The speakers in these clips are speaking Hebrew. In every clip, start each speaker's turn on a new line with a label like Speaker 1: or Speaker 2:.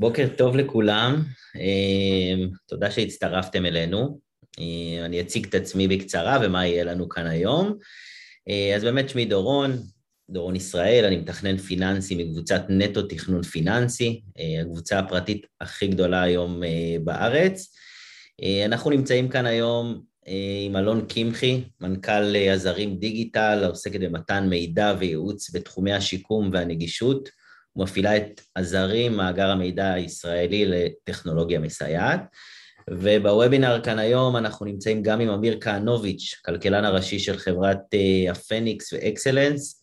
Speaker 1: בוקר טוב לכולם, אה, תודה שהצטרפתם אלינו. אה, אני אציג את עצמי בקצרה ומה יהיה לנו כאן היום. אה, אז באמת שמי דורון, דורון ישראל, אני מתכנן פיננסי מקבוצת נטו תכנון פיננסי, הקבוצה הפרטית הכי גדולה היום בארץ. אנחנו נמצאים כאן היום עם אלון קמחי, מנכ"ל עזרים דיגיטל, העוסקת במתן מידע וייעוץ בתחומי השיקום והנגישות. ומפעילה את עזרים, מאגר המידע הישראלי לטכנולוגיה מסייעת. ובוובינר כאן היום אנחנו נמצאים גם עם אמיר כהנוביץ', כלכלן הראשי של חברת אה, הפניקס ואקסלנס,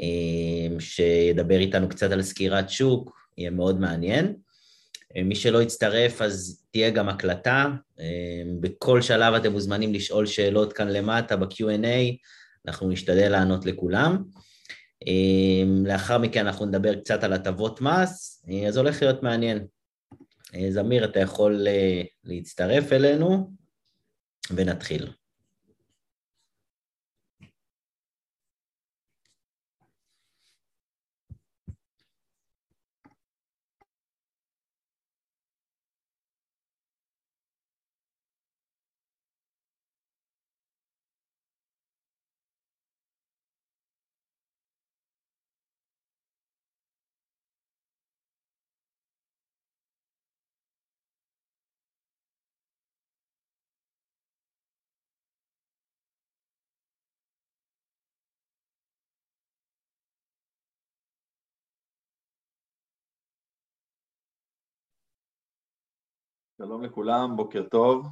Speaker 1: אה, שידבר איתנו קצת על סקירת שוק, יהיה מאוד מעניין. אה, מי שלא יצטרף אז תהיה גם הקלטה, בכל שלב אתם מוזמנים לשאול שאלות כאן למטה ב-Q&A, אנחנו נשתדל לענות לכולם. אמ, לאחר מכן אנחנו נדבר קצת על הטבות מס, אה, אז הולך להיות מעניין. אה, זמיר, אתה יכול אה, להצטרף אלינו ונתחיל.
Speaker 2: שלום לכולם, בוקר טוב.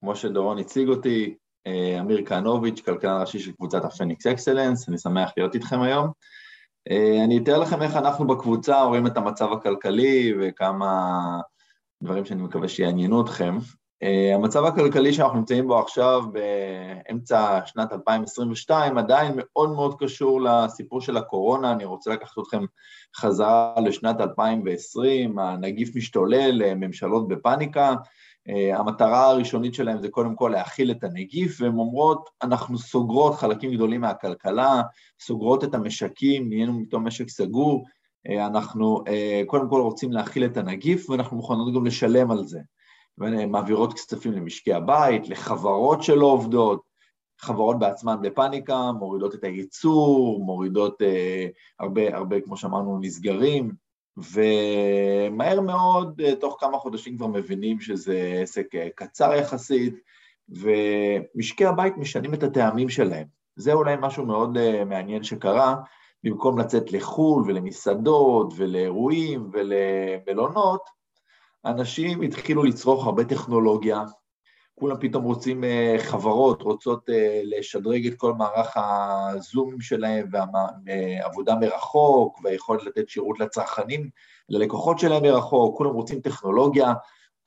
Speaker 2: כמו שדורון הציג אותי, אה, אמיר כהנוביץ', כלכלן ראשי של קבוצת הפניקס אקסלנס, אני שמח להיות איתכם היום. אה, אני אתאר לכם איך אנחנו בקבוצה רואים את המצב הכלכלי וכמה דברים שאני מקווה שיעניינו אתכם. Uh, המצב הכלכלי שאנחנו נמצאים בו עכשיו באמצע שנת 2022 עדיין מאוד מאוד קשור לסיפור של הקורונה, אני רוצה לקחת אתכם חזרה לשנת 2020, הנגיף משתולל, ממשלות בפאניקה, uh, המטרה הראשונית שלהם זה קודם כל להכיל את הנגיף, והן אומרות, אנחנו סוגרות חלקים גדולים מהכלכלה, סוגרות את המשקים, נהיינו פתאום משק סגור, אנחנו קודם כל רוצים להכיל את הנגיף ואנחנו מוכנות גם לשלם על זה. ומעבירות כספים למשקי הבית, לחברות שלא עובדות, חברות בעצמן בפאניקה, מורידות את הייצור, מורידות אה, הרבה, הרבה, כמו שאמרנו, נסגרים, ומהר מאוד, אה, תוך כמה חודשים כבר מבינים שזה עסק אה, קצר יחסית, ומשקי הבית משנים את הטעמים שלהם. זה אולי משהו מאוד אה, מעניין שקרה, במקום לצאת לחו"ל ולמסעדות ולאירועים ולמלונות, אנשים התחילו לצרוך הרבה טכנולוגיה, כולם פתאום רוצים, אה, חברות רוצות אה, לשדרג את כל מערך הזומים שלהם והעבודה מרחוק והיכולת לתת שירות לצרכנים, ללקוחות שלהם מרחוק, כולם רוצים טכנולוגיה,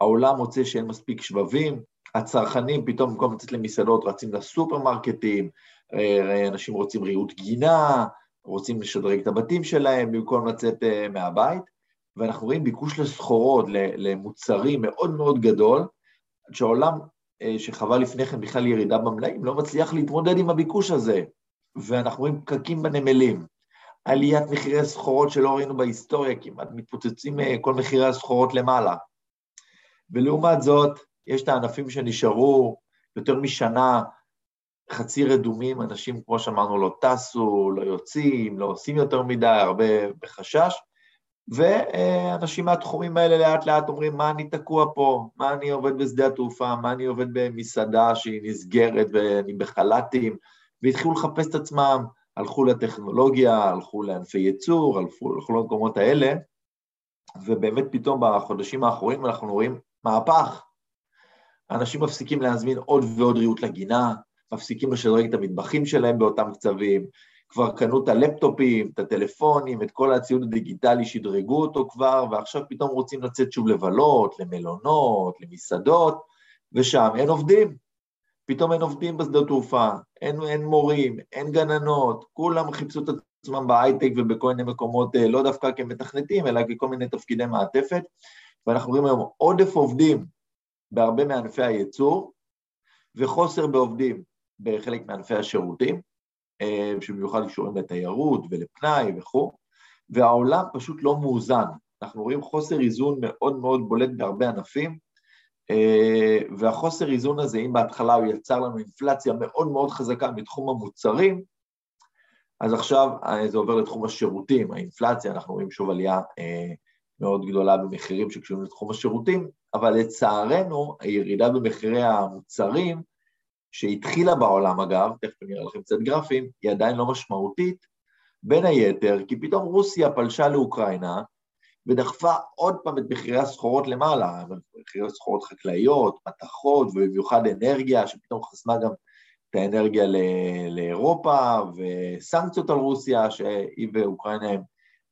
Speaker 2: העולם רוצה שאין מספיק שבבים, הצרכנים פתאום במקום לצאת למסעדות רצים לסופרמרקטים, אה, אנשים רוצים ריהוט גינה, רוצים לשדרג את הבתים שלהם במקום לצאת מהבית, ואנחנו רואים ביקוש לסחורות, למוצרים מאוד מאוד גדול, שהעולם אה, שחווה לפני כן בכלל ירידה במלאים, לא מצליח להתמודד עם הביקוש הזה, ואנחנו רואים פקקים בנמלים, עליית מחירי סחורות שלא ראינו בהיסטוריה, כמעט מתפוצצים אה, כל מחירי הסחורות למעלה. ולעומת זאת, יש את הענפים שנשארו יותר משנה חצי רדומים, אנשים, כמו שאמרנו, לא טסו, לא יוצאים, לא עושים יותר מדי, הרבה בחשש, ואנשים מהתחומים האלה לאט לאט אומרים, מה אני תקוע פה? מה אני עובד בשדה התעופה? מה אני עובד במסעדה שהיא נסגרת ואני בחל"תים? והתחילו לחפש את עצמם, הלכו לטכנולוגיה, הלכו לענפי ייצור, הלכו, הלכו למקומות האלה, ובאמת פתאום בחודשים האחרונים אנחנו רואים מהפך. אנשים מפסיקים להזמין עוד ועוד ריהוט לגינה, מפסיקים לשדרג את המטבחים שלהם באותם קצבים, כבר קנו את הלפטופים, את הטלפונים, את כל הציוד הדיגיטלי, שדרגו אותו כבר, ועכשיו פתאום רוצים לצאת שוב לבלות, למלונות, למסעדות, ושם אין עובדים. פתאום אין עובדים בשדות תעופה, אין, אין מורים, אין גננות, כולם חיפשו את עצמם בהייטק ובכל מיני מקומות, אה, לא דווקא כמתכנתים, אלא ככל מיני תפקידי מעטפת, ואנחנו רואים היום עודף עובדים בהרבה מענפי הייצור, וחוסר בעובדים בחלק מענפי השירותים, שבמיוחד קשורים לתיירות ולפנאי וכו', והעולם פשוט לא מאוזן. אנחנו רואים חוסר איזון מאוד מאוד בולט בהרבה ענפים, אה, והחוסר איזון הזה, אם בהתחלה הוא יצר לנו אינפלציה מאוד מאוד חזקה מתחום המוצרים, אז עכשיו אה, זה עובר לתחום השירותים, האינפלציה, אנחנו רואים שוב עלייה אה, מאוד גדולה במחירים שקשורים לתחום השירותים, אבל לצערנו הירידה במחירי המוצרים, שהתחילה בעולם אגב, תכף אני אראה לכם קצת גרפים, היא עדיין לא משמעותית, בין היתר כי פתאום רוסיה פלשה לאוקראינה ודחפה עוד פעם את מחירי הסחורות למעלה, מחירי סחורות חקלאיות, מתכות ובמיוחד אנרגיה, שפתאום חסמה גם את האנרגיה לאירופה, וסנקציות על רוסיה, שהיא ואוקראינה הם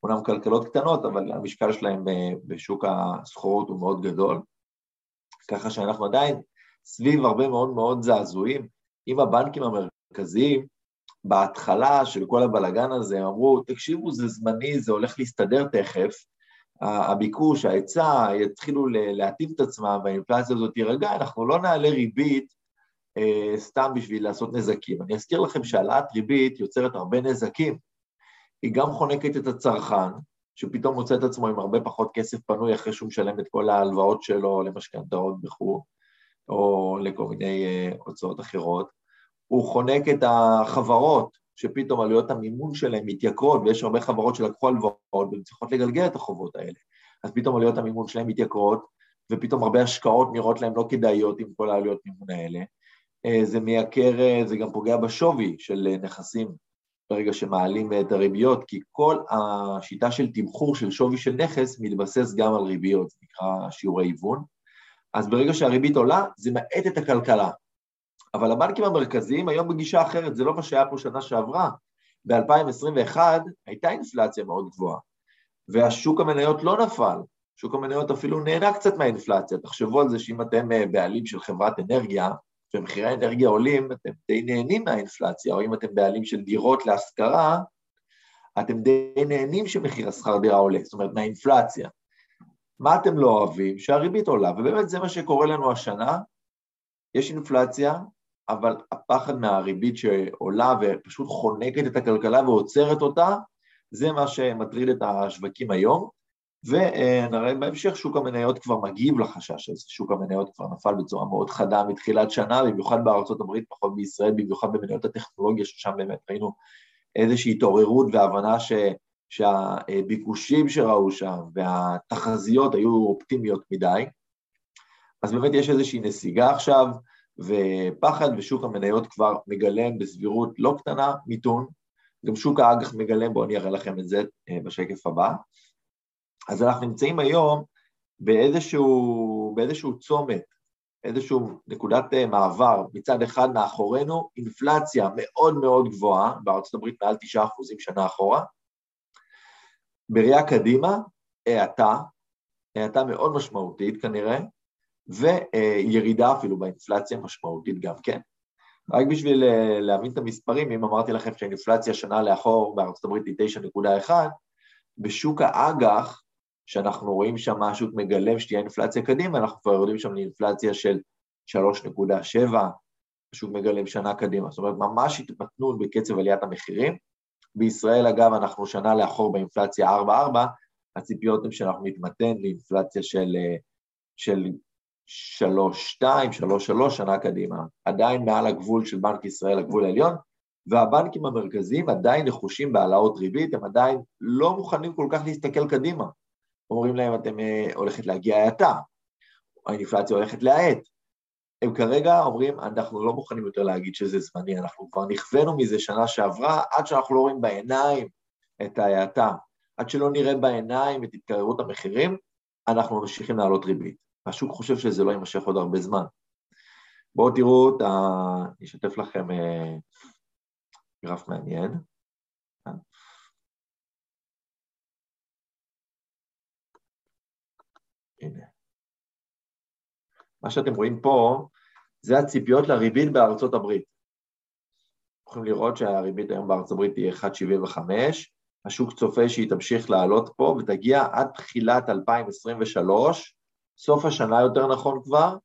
Speaker 2: אומנם כלכלות קטנות, אבל המשקל שלהם בשוק הסחורות הוא מאוד גדול, ככה שאנחנו עדיין סביב הרבה מאוד מאוד זעזועים. אם הבנקים המרכזיים, בהתחלה של כל הבלגן הזה, אמרו, תקשיבו, זה זמני, זה הולך להסתדר תכף, הביקוש, ההיצע, יתחילו להתאים את עצמם והאינפלציה הזאת תירגע, אנחנו לא נעלה ריבית אה, סתם בשביל לעשות נזקים. אני אזכיר לכם שהעלאת ריבית יוצרת הרבה נזקים. היא גם חונקת את הצרכן, שפתאום מוצא את עצמו עם הרבה פחות כסף פנוי אחרי שהוא משלם את כל ההלוואות שלו למשכנתאות בחו"ל, או לכל מיני אה, הוצאות אחרות. הוא חונק את החברות, שפתאום עלויות המימון שלהם מתייקרות, ויש הרבה חברות שלקחו הלוואות והן צריכות לגלגל את החובות האלה. אז פתאום עלויות המימון שלהם מתייקרות, ופתאום הרבה השקעות נראות להם לא כדאיות עם כל העלויות מימון האלה. אה, זה מייקר, אה, זה גם פוגע בשווי של נכסים ברגע שמעלים את הריביות, כי כל השיטה של תמחור של שווי של נכס מתבסס גם על ריביות, זה נקרא שיעורי היוון. אז ברגע שהריבית עולה, זה מאט את הכלכלה. אבל הבנקים המרכזיים היום בגישה אחרת, זה לא מה שהיה פה שנה שעברה. ב-2021 הייתה אינפלציה מאוד גבוהה, והשוק המניות לא נפל, שוק המניות אפילו נהנה קצת מהאינפלציה. תחשבו על זה שאם אתם אה, בעלים של חברת אנרגיה, ומחירי האנרגיה עולים, אתם די נהנים מהאינפלציה, או אם אתם בעלים של דירות להשכרה, אתם די נהנים שמחיר השכר דירה עולה, זאת אומרת מהאינפלציה. מה אתם לא אוהבים? שהריבית עולה, ובאמת זה מה שקורה לנו השנה, יש אינפלציה, אבל הפחד מהריבית שעולה ופשוט חונקת את הכלכלה ועוצרת אותה, זה מה שמטריד את השווקים היום, ונראה בהמשך שוק המניות כבר מגיב לחשש הזה, שוק המניות כבר נפל בצורה מאוד חדה מתחילת שנה, במיוחד בארצות הברית, פחות בישראל, במיוחד במניות הטכנולוגיה, ששם באמת ראינו איזושהי התעוררות והבנה ש... שהביקושים שראו שם והתחזיות היו אופטימיות מדי, אז באמת יש איזושהי נסיגה עכשיו, ופחד ושוק המניות כבר מגלם בסבירות לא קטנה מיתון, גם שוק האג"ח מגלם, בואו אני אראה לכם את זה אה, בשקף הבא. אז אנחנו נמצאים היום באיזשהו, באיזשהו צומת, איזשהו נקודת אה, מעבר, מצד אחד מאחורינו אינפלציה מאוד מאוד גבוהה, בארצות הברית מעל 9% שנה אחורה, בראייה קדימה, האטה, האטה מאוד משמעותית כנראה, וירידה אפילו באינפלציה משמעותית גם כן. רק בשביל אה, להבין את המספרים, אם אמרתי לכם שהאינפלציה שנה לאחור בארצות הברית היא 9.1, בשוק האג"ח, שאנחנו רואים שם השוק מגלם שתהיה אינפלציה קדימה, אנחנו כבר יורדים שם לאינפלציה של 3.7, השוק מגלם שנה קדימה. זאת אומרת, ממש התמתנות בקצב עליית המחירים. בישראל, אגב, אנחנו שנה לאחור באינפלציה 4.4, הציפיות הן שאנחנו נתמתן לאינפלציה של, אה, של שלוש שתיים, שלוש שלוש שנה קדימה, עדיין מעל הגבול של בנק ישראל, הגבול העליון, והבנקים המרכזיים עדיין נחושים בהעלאות ריבית, הם עדיין לא מוכנים כל כך להסתכל קדימה. אומרים להם, אתם אה, הולכת להגיע האטה, האינפלציה הולכת להאט. הם כרגע אומרים, אנחנו לא מוכנים יותר להגיד שזה זמני, אנחנו כבר נכוונו מזה שנה שעברה, עד שאנחנו לא רואים בעיניים את ההאטה, עד שלא נראה בעיניים את התקררות המחירים, אנחנו ממשיכים להעלות ריבית. השוק חושב שזה לא יימשך עוד הרבה זמן. בואו תראו, אני אשתף לכם אה, גרף מעניין. הנה. מה שאתם רואים פה, זה הציפיות לריבית בארצות הברית. יכולים לראות שהריבית היום בארצות הברית היא 1.75, השוק צופה שהיא תמשיך לעלות פה ותגיע עד תחילת 2023 סוף השנה יותר נכון כבר,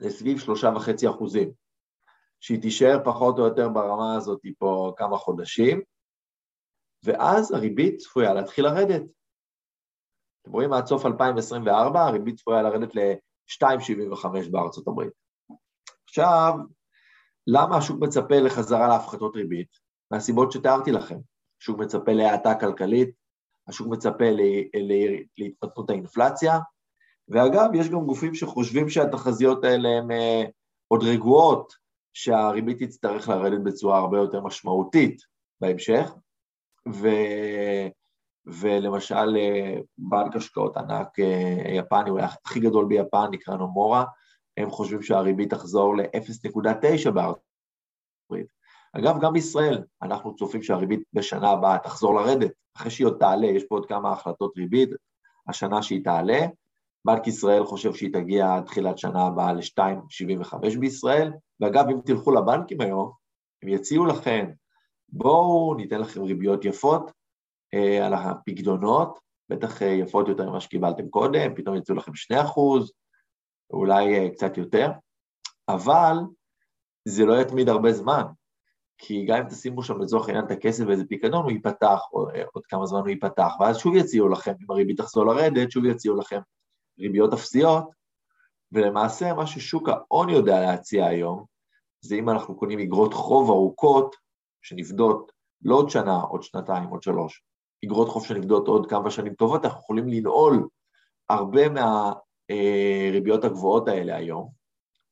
Speaker 2: לסביב שלושה וחצי אחוזים, שהיא תישאר פחות או יותר ברמה הזאת פה כמה חודשים, ואז הריבית צפויה להתחיל לרדת. אתם רואים עד סוף 2024 הריבית צפויה לרדת ל-2.75 בארצות הברית. עכשיו, למה השוק מצפה לחזרה להפחתות ריבית? מהסיבות שתיארתי לכם. השוק מצפה להאטה כלכלית, השוק מצפה להתפתחות האינפלציה, ואגב, יש גם גופים שחושבים שהתחזיות האלה הן אה, עוד רגועות, שהריבית תצטרך לרדת בצורה הרבה יותר משמעותית בהמשך, ו... ולמשל אה, בנק השקעות ענק אה, יפני, הוא הכי גדול ביפן, נקרא נומורה, הם חושבים שהריבית תחזור ל-0.9 בארצות הברית. אגב, גם בישראל, אנחנו צופים שהריבית בשנה הבאה תחזור לרדת, אחרי שהיא עוד תעלה, יש פה עוד כמה החלטות ריבית, השנה שהיא תעלה, בנק ישראל חושב שהיא תגיע עד תחילת שנה הבאה ל-2.75 בישראל, ואגב, אם תלכו לבנקים היום, הם יציעו לכם, בואו ניתן לכם ריביות יפות על הפקדונות, בטח אה, יפות יותר ממה שקיבלתם קודם, פתאום יצאו לכם 2 אחוז, אולי אה, קצת יותר, אבל זה לא יתמיד הרבה זמן, כי גם אם תשימו שם לצורך העניין את הכסף באיזה פיקדון, הוא ייפתח, או עוד כמה זמן הוא ייפתח, ואז שוב יציעו לכם, אם הריבית תחזור לרדת, שוב יציעו לכם ריביות אפסיות, ולמעשה מה ששוק ההון יודע להציע היום, זה אם אנחנו קונים אגרות חוב ארוכות, שנפדות לא עוד שנה, עוד שנתיים, עוד שלוש, אגרות חוב שנפדות עוד כמה שנים טובות, אנחנו יכולים לנעול הרבה מהריביות הגבוהות האלה היום,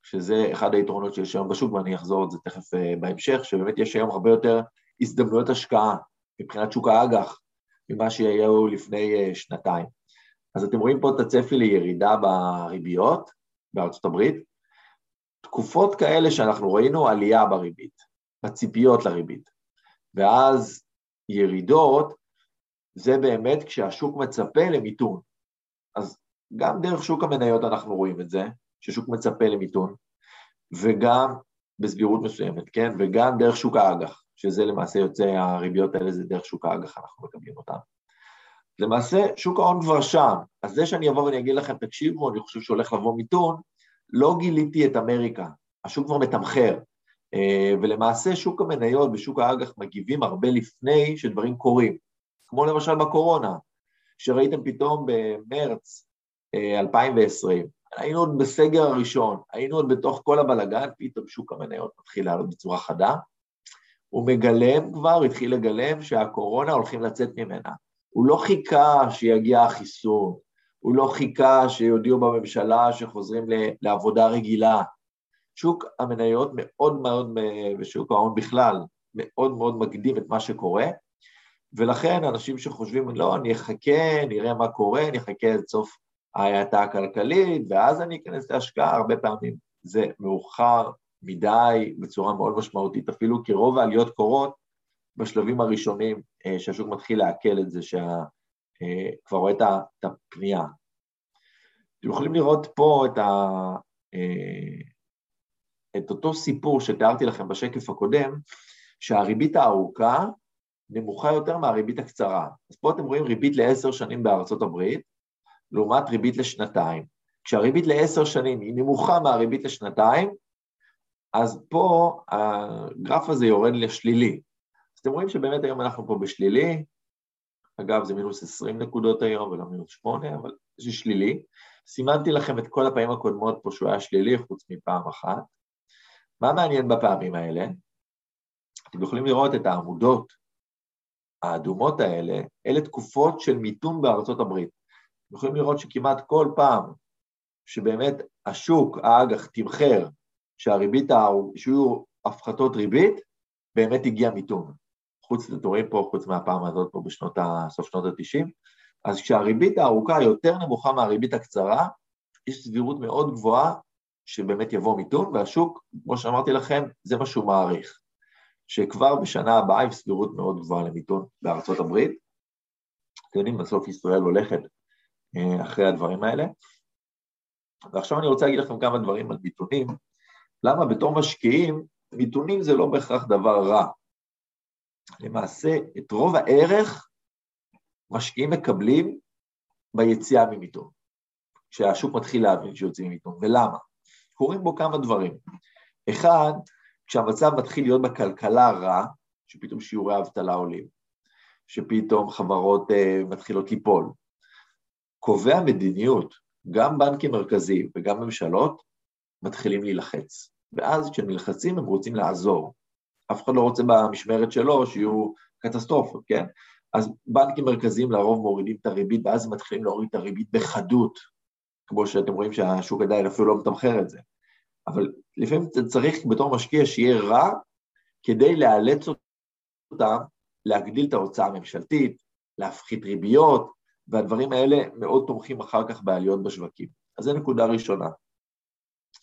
Speaker 2: שזה אחד היתרונות שיש היום בשוק, ואני אחזור על זה תכף אה, בהמשך, שבאמת יש היום הרבה יותר הזדמנויות השקעה מבחינת שוק האג"ח ממה שהיו לפני אה, שנתיים. אז אתם רואים פה את הצפי לירידה בריביות בארצות הברית. תקופות כאלה שאנחנו ראינו עלייה בריבית, בציפיות לריבית, ואז ירידות, זה באמת כשהשוק מצפה למיתון. אז גם דרך שוק המניות אנחנו רואים את זה, ששוק מצפה למיתון, וגם בסבירות מסוימת, כן? וגם דרך שוק האג"ח, שזה למעשה יוצא, הריביות האלה זה דרך שוק האג"ח, אנחנו מקבלים אותן. למעשה, שוק ההון כבר שם, אז זה שאני אבוא ואני אגיד לכם, תקשיבו, אני חושב שהולך לבוא מיתון, לא גיליתי את אמריקה, השוק כבר מתמחר, אה, ולמעשה שוק המניות ושוק האג"ח מגיבים הרבה לפני שדברים קורים, כמו למשל בקורונה, שראיתם פתאום במרץ 2020, אה, היינו עוד בסגר הראשון, היינו עוד בתוך כל הבלגן, פתאום שוק המניות מתחיל לעלות בצורה חדה, הוא מגלם כבר, התחיל לגלם שהקורונה הולכים לצאת ממנה. הוא לא חיכה שיגיע החיסון, הוא לא חיכה שיודיעו בממשלה שחוזרים לעבודה רגילה. שוק המניות מאוד מאוד, ושוק ההון בכלל, מאוד מאוד מקדים את מה שקורה, ולכן אנשים שחושבים, לא, אני אחכה, נראה מה קורה, אני אחכה עד סוף ההאטה הכלכלית, ואז אני אכנס להשקעה, הרבה פעמים זה מאוחר מדי, בצורה מאוד משמעותית, אפילו כי רוב העליות קורות בשלבים הראשונים אה, שהשוק מתחיל לעכל את זה, שכבר אה, רואה את הפנייה. אתם יכולים לראות פה את, ה, אה, את אותו סיפור שתיארתי לכם בשקף הקודם, שהריבית הארוכה נמוכה יותר מהריבית הקצרה. אז פה אתם רואים ריבית לעשר שנים בארצות הברית, לעומת ריבית לשנתיים. כשהריבית לעשר שנים היא נמוכה מהריבית לשנתיים, אז פה הגרף הזה יורד לשלילי. אז אתם רואים שבאמת היום אנחנו פה בשלילי, אגב זה מינוס 20 נקודות היום ולא מינוס 8, אבל זה שלילי. סימנתי לכם את כל הפעמים הקודמות פה שהוא היה שלילי, חוץ מפעם אחת. מה מעניין בפעמים האלה? אתם יכולים לראות את העמודות האדומות האלה, אלה תקופות של מיתון בארצות הברית. אתם יכולים לראות שכמעט כל פעם שבאמת השוק, האג"ח, תמחר שהריבית, שיהיו הפחתות ריבית, באמת הגיע מיתון. חוץ, אתם רואים פה, חוץ מהפעם הזאת פה בשנות ה... סוף שנות ה-90, אז כשהריבית הארוכה יותר נמוכה מהריבית הקצרה, יש סבירות מאוד גבוהה שבאמת יבוא מיתון, והשוק, כמו שאמרתי לכם, זה מה שהוא מעריך. שכבר בשנה הבאה יש סבירות מאוד גבוהה למיתון בארצות הברית. אתם יודעים, בסוף ישראל הולכת אה, אחרי הדברים האלה. ועכשיו אני רוצה להגיד לכם כמה דברים על מיתונים. למה בתור משקיעים, מיתונים זה לא בהכרח דבר רע. למעשה, את רוב הערך משקיעים מקבלים ביציאה ממיתון, כשהשוק מתחיל להבין שיוצאים ממיתון. ולמה? קורים בו כמה דברים. אחד, כשהמצב מתחיל להיות בכלכלה רע, שפתאום שיעורי האבטלה עולים, שפתאום חברות uh, מתחילות ליפול, קובעי המדיניות, גם בנקים מרכזיים וגם ממשלות, מתחילים להילחץ. ואז כשהם נלחצים הם רוצים לעזור. אף אחד לא רוצה במשמרת שלו שיהיו קטסטרופות, כן? אז בנקים מרכזיים לרוב מורידים את הריבית, ואז מתחילים להוריד את הריבית בחדות, כמו שאתם רואים שהשוק עדיין אפילו לא מתמחר את זה. אבל לפעמים צריך בתור משקיע שיהיה רע כדי לאלץ אותם להגדיל את ההוצאה הממשלתית, להפחית ריביות, והדברים האלה מאוד תומכים אחר כך בעליות בשווקים. אז זו נקודה ראשונה.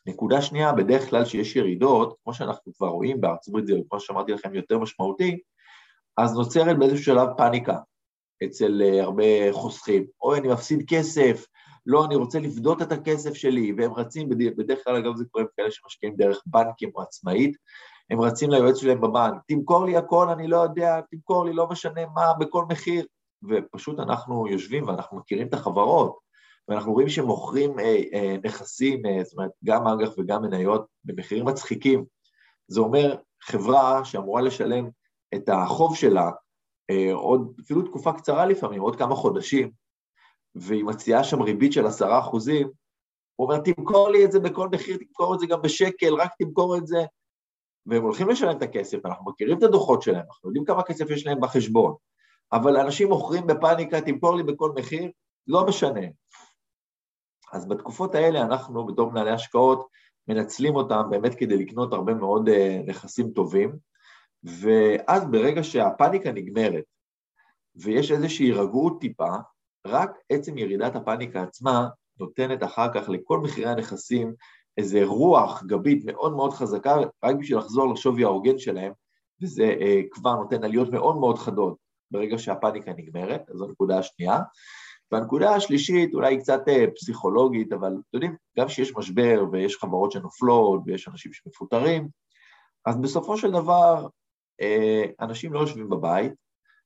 Speaker 2: נקודה שנייה, בדרך כלל שיש ירידות, כמו שאנחנו כבר רואים בארצות הברית, זה כמו שאמרתי לכם יותר משמעותי, אז נוצרת באיזשהו שלב פאניקה אצל אה, הרבה חוסכים. אוי, אני מפסיד כסף, לא, אני רוצה לפדות את הכסף שלי, והם רצים, בדרך כלל אגב זה קורה כאלה שמשקיעים דרך בנקים או עצמאית, הם רצים ליועץ שלהם בבנק, תמכור לי הכל, אני לא יודע, תמכור לי, לא משנה מה, בכל מחיר. ופשוט אנחנו יושבים ואנחנו מכירים את החברות, ואנחנו רואים שמוכרים אה, אה, נכסים, אה, זאת אומרת, גם אג"ח וגם מניות, במחירים מצחיקים. זה אומר חברה שאמורה לשלם את החוב שלה אה, עוד, אפילו תקופה קצרה לפעמים, עוד כמה חודשים, והיא מציעה שם ריבית של עשרה אחוזים, הוא אומר, תמכור לי את זה בכל מחיר, תמכור את זה גם בשקל, רק תמכור את זה. והם הולכים לשלם את הכסף, אנחנו מכירים את הדוחות שלהם, אנחנו יודעים כמה כסף יש להם בחשבון, אבל אנשים מוכרים בפאניקה, תמכור לי בכל מחיר, לא משנה. אז בתקופות האלה אנחנו בתור מנהלי השקעות מנצלים אותם באמת כדי לקנות הרבה מאוד אה, נכסים טובים, ואז ברגע שהפאניקה נגמרת ויש איזושהי הירגעות טיפה, רק עצם ירידת הפאניקה עצמה נותנת אחר כך לכל מחירי הנכסים איזה רוח גבית מאוד מאוד חזקה, רק בשביל לחזור לשווי ההוגן שלהם, וזה אה, כבר נותן עליות מאוד מאוד חדות ברגע שהפאניקה נגמרת, זו הנקודה השנייה. והנקודה השלישית, אולי קצת אה, פסיכולוגית, אבל אתם יודעים, גם כשיש משבר ויש חברות שנופלות ויש אנשים שמפוטרים, אז בסופו של דבר אה, אנשים לא יושבים בבית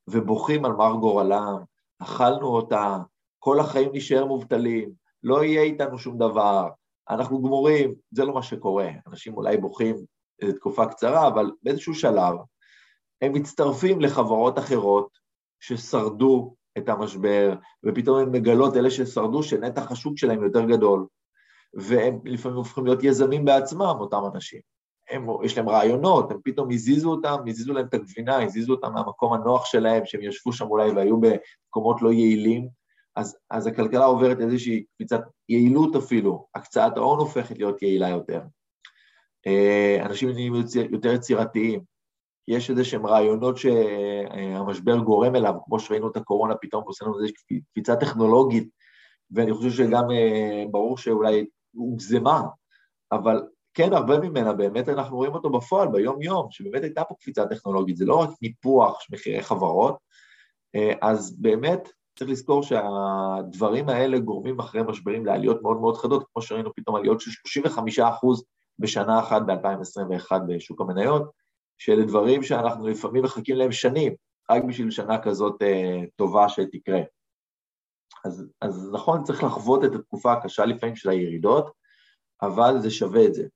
Speaker 2: ובוכים על מר גורלם, אכלנו אותה, כל החיים נשאר מובטלים, לא יהיה איתנו שום דבר, אנחנו גמורים, זה לא מה שקורה. אנשים אולי בוכים איזו תקופה קצרה, אבל באיזשהו שלב הם מצטרפים לחברות אחרות ששרדו את המשבר, ופתאום הם מגלות, אלה ששרדו, שנתח השוק שלהם יותר גדול, והם לפעמים הופכים להיות יזמים בעצמם, אותם אנשים. הם, יש להם רעיונות, הם פתאום הזיזו אותם, הזיזו להם את הגבינה, הזיזו אותם מהמקום הנוח שלהם, שהם ישבו שם אולי והיו במקומות לא יעילים, אז, אז הכלכלה עוברת איזושהי קפיצת יעילות אפילו, הקצאת ההון הופכת להיות יעילה יותר. אה, אנשים נהיים יותר יצירתיים, יש איזה שהם רעיונות שהמשבר גורם אליו, כמו שראינו את הקורונה, פתאום עושה לנו איזושהי קפיצה טכנולוגית, ואני חושב שגם אה, ברור שאולי הוגזמה, אבל כן, הרבה ממנה, באמת אנחנו רואים אותו בפועל, ביום-יום, שבאמת הייתה פה קפיצה טכנולוגית, זה לא רק ניפוח של מחירי חברות, אה, אז באמת צריך לזכור שהדברים האלה גורמים אחרי משברים לעליות מאוד מאוד חדות, כמו שראינו פתאום עליות של 35 בשנה אחת ב-2021 בשוק המניות, שאלה דברים שאנחנו לפעמים מחכים להם שנים, רק בשביל שנה כזאת אה, טובה שתקרה. אז, אז נכון, צריך לחוות את התקופה הקשה לפעמים של הירידות, אבל זה שווה את זה.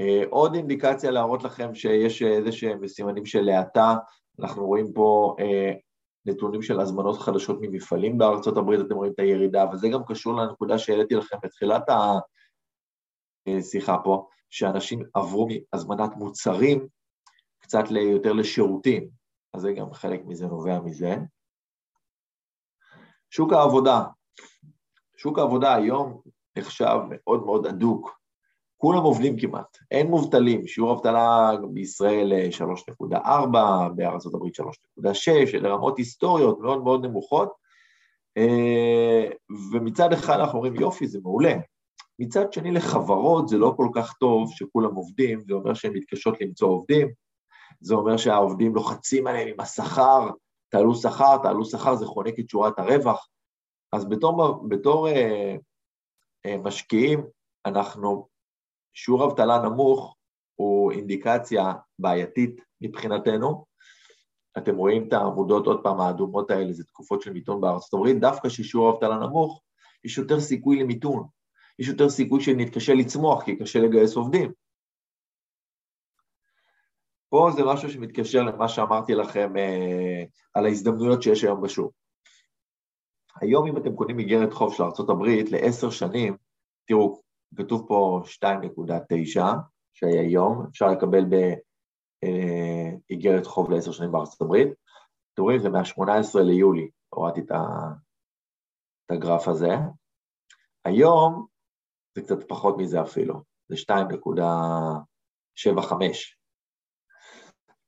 Speaker 2: אה, עוד אינדיקציה להראות לכם שיש איזה שהם סימנים של האטה, אנחנו רואים פה אה, נתונים של הזמנות חדשות ממפעלים בארצות הברית, אתם רואים את הירידה, וזה גם קשור לנקודה שהעליתי לכם בתחילת השיחה פה, שאנשים עברו מהזמנת מוצרים קצת יותר לשירותים, אז זה גם חלק מזה נובע מזה. שוק העבודה, שוק העבודה היום נחשב מאוד מאוד הדוק כולם עובדים כמעט, אין מובטלים, שיעור אבטלה בישראל 3.4, אה, בארה"ב 3.6, אלה רמות היסטוריות מאוד מאוד נמוכות, אה, ומצד אחד אנחנו אומרים יופי, זה מעולה. מצד שני לחברות זה לא כל כך טוב שכולם עובדים, זה אומר שהן מתקשות למצוא עובדים, זה אומר שהעובדים לוחצים עליהם עם השכר, תעלו שכר, תעלו שכר, זה חונק את שורת הרווח. אז בתור, בתור אה, אה, משקיעים, אנחנו שיעור אבטלה נמוך הוא אינדיקציה בעייתית מבחינתנו. אתם רואים את העמודות, עוד פעם, האדומות האלה, זה תקופות של מיתון בארצות הברית, דווקא ששיעור אבטלה נמוך, יש יותר סיכוי למיתון, יש יותר סיכוי שנתקשה לצמוח, כי קשה לגייס עובדים. פה זה משהו שמתקשר למה שאמרתי לכם אה, על ההזדמנויות שיש היום בשוק. היום אם אתם קונים איגרת חוב של ארה"ב לעשר שנים, תראו, כתוב פה 2.9, שהיום אפשר לקבל באיגרת חוב לעשר שנים בארצות הברית. אתם רואים, זה מה-18 ליולי, הורדתי את הגרף הזה. היום זה קצת פחות מזה אפילו, זה 2.75.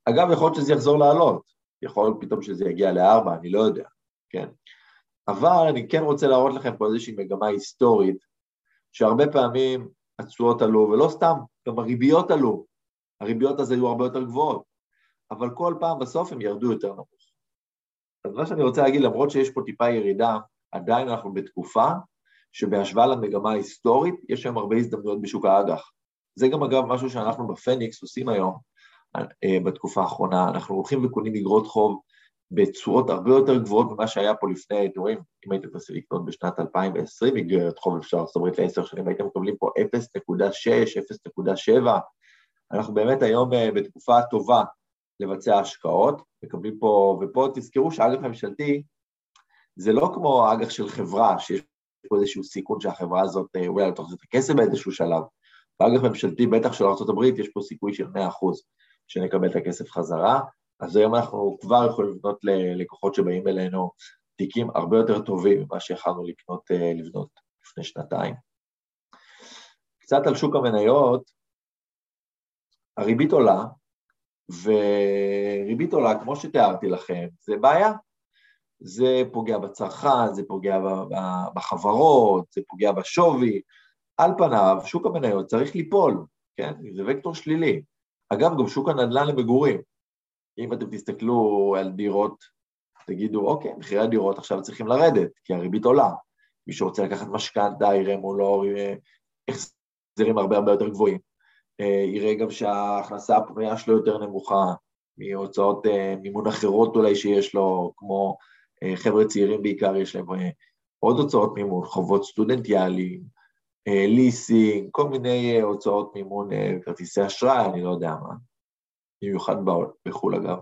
Speaker 2: אגב, יכול להיות שזה יחזור לעלות, יכול להיות פתאום שזה יגיע ל-4, אני לא יודע, כן? אבל אני כן רוצה להראות לכם פה איזושהי מגמה היסטורית, שהרבה פעמים התשואות עלו, ולא סתם, גם הריביות עלו. הריביות אז היו הרבה יותר גבוהות, אבל כל פעם בסוף הם ירדו יותר נמוך. אז מה שאני רוצה להגיד, למרות שיש פה טיפה ירידה, עדיין אנחנו בתקופה שבהשוואה למגמה ההיסטורית, יש היום הרבה הזדמנויות בשוק האג"ח. זה גם אגב משהו שאנחנו בפניקס עושים היום, אה, בתקופה האחרונה, אנחנו הולכים וקונים אגרות חוב בתשואות הרבה יותר גבוהות ממה שהיה פה לפני, רואים, אם הייתם מנסים לקנות בשנת 2020 אגרת חוב אפשר, זאת אומרת לעשר שנים, הייתם מקבלים פה 0.6, 0.7, אנחנו באמת היום אה, בתקופה טובה לבצע השקעות, מקבלים פה, ופה תזכרו שאג"ח הממשלתי זה לא כמו אג"ח של חברה, שיש פה איזשהו סיכון שהחברה הזאת אה, אולי לא תחזיר את הכסף באיזשהו שלב. באג"ח ממשלתי, בטח של ארה"ב, יש פה סיכוי של 100% שנקבל את הכסף חזרה, אז היום אנחנו כבר יכולים לבנות ללקוחות שבאים אלינו תיקים הרבה יותר טובים ממה שיכלנו לקנות, אה, לבנות לפני שנתיים. קצת על שוק המניות, הריבית עולה, וריבית עולה, כמו שתיארתי לכם, זה בעיה. זה פוגע בצרכן, זה פוגע בחברות, זה פוגע בשווי. על פניו, שוק המניות צריך ליפול, כן? זה וקטור שלילי. אגב, גם שוק הנדל"ן למגורים. אם אתם תסתכלו על דירות, תגידו, אוקיי, מחירי הדירות עכשיו צריכים לרדת, כי הריבית עולה. מי שרוצה לקחת משכנתה יראה מולו החזרים הרבה הרבה יותר גבוהים. אה, יראה גם שההכנסה הפנויה שלו יותר נמוכה מהוצאות אה, מימון אחרות אולי שיש לו, כמו אה, חבר'ה צעירים בעיקר, יש להם עוד הוצאות מימון, חובות סטודנטיאליים, ליסינג, כל מיני הוצאות מימון, כרטיסי אשראי, אני לא יודע מה, במיוחד בחו"ל אגב.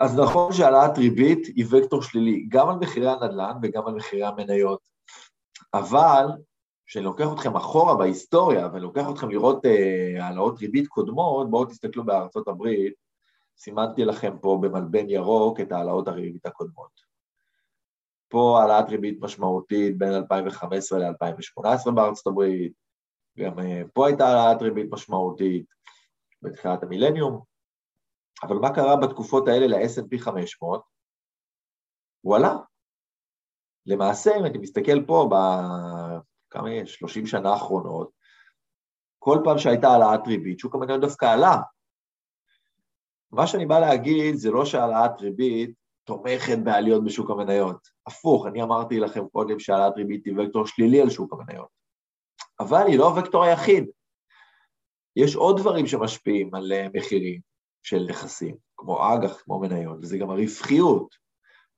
Speaker 2: אז נכון שהעלאת ריבית היא וקטור שלילי, גם על מחירי הנדל"ן וגם על מחירי המניות, אבל כשאני לוקח אתכם אחורה בהיסטוריה ואני לוקח אתכם לראות אה, העלאות ריבית קודמות, בואו תסתכלו בארצות הברית, סימנתי לכם פה במלבן ירוק את העלאות הריבית הקודמות. פה העלאת ריבית משמעותית בין 2015 ל-2018 בארצות הברית, גם אה, פה הייתה העלאת ריבית משמעותית בתחילת המילניום, אבל מה קרה בתקופות האלה ל-S&P 500? הוא עלה. למעשה, אם אני מסתכל פה כמה יש? 30 שנה האחרונות, כל פעם שהייתה העלאת ריבית, שוק המניות דווקא עלה. מה שאני בא להגיד זה לא שהעלאת ריבית תומכת בעליות בשוק המניות. הפוך, אני אמרתי לכם קודם שהעלאת ריבית היא וקטור שלילי על שוק המניות. אבל היא לא הוקטור היחיד. יש עוד דברים שמשפיעים על אה, מחירים של נכסים, כמו אג"ח, כמו מניות, וזה גם הרווחיות.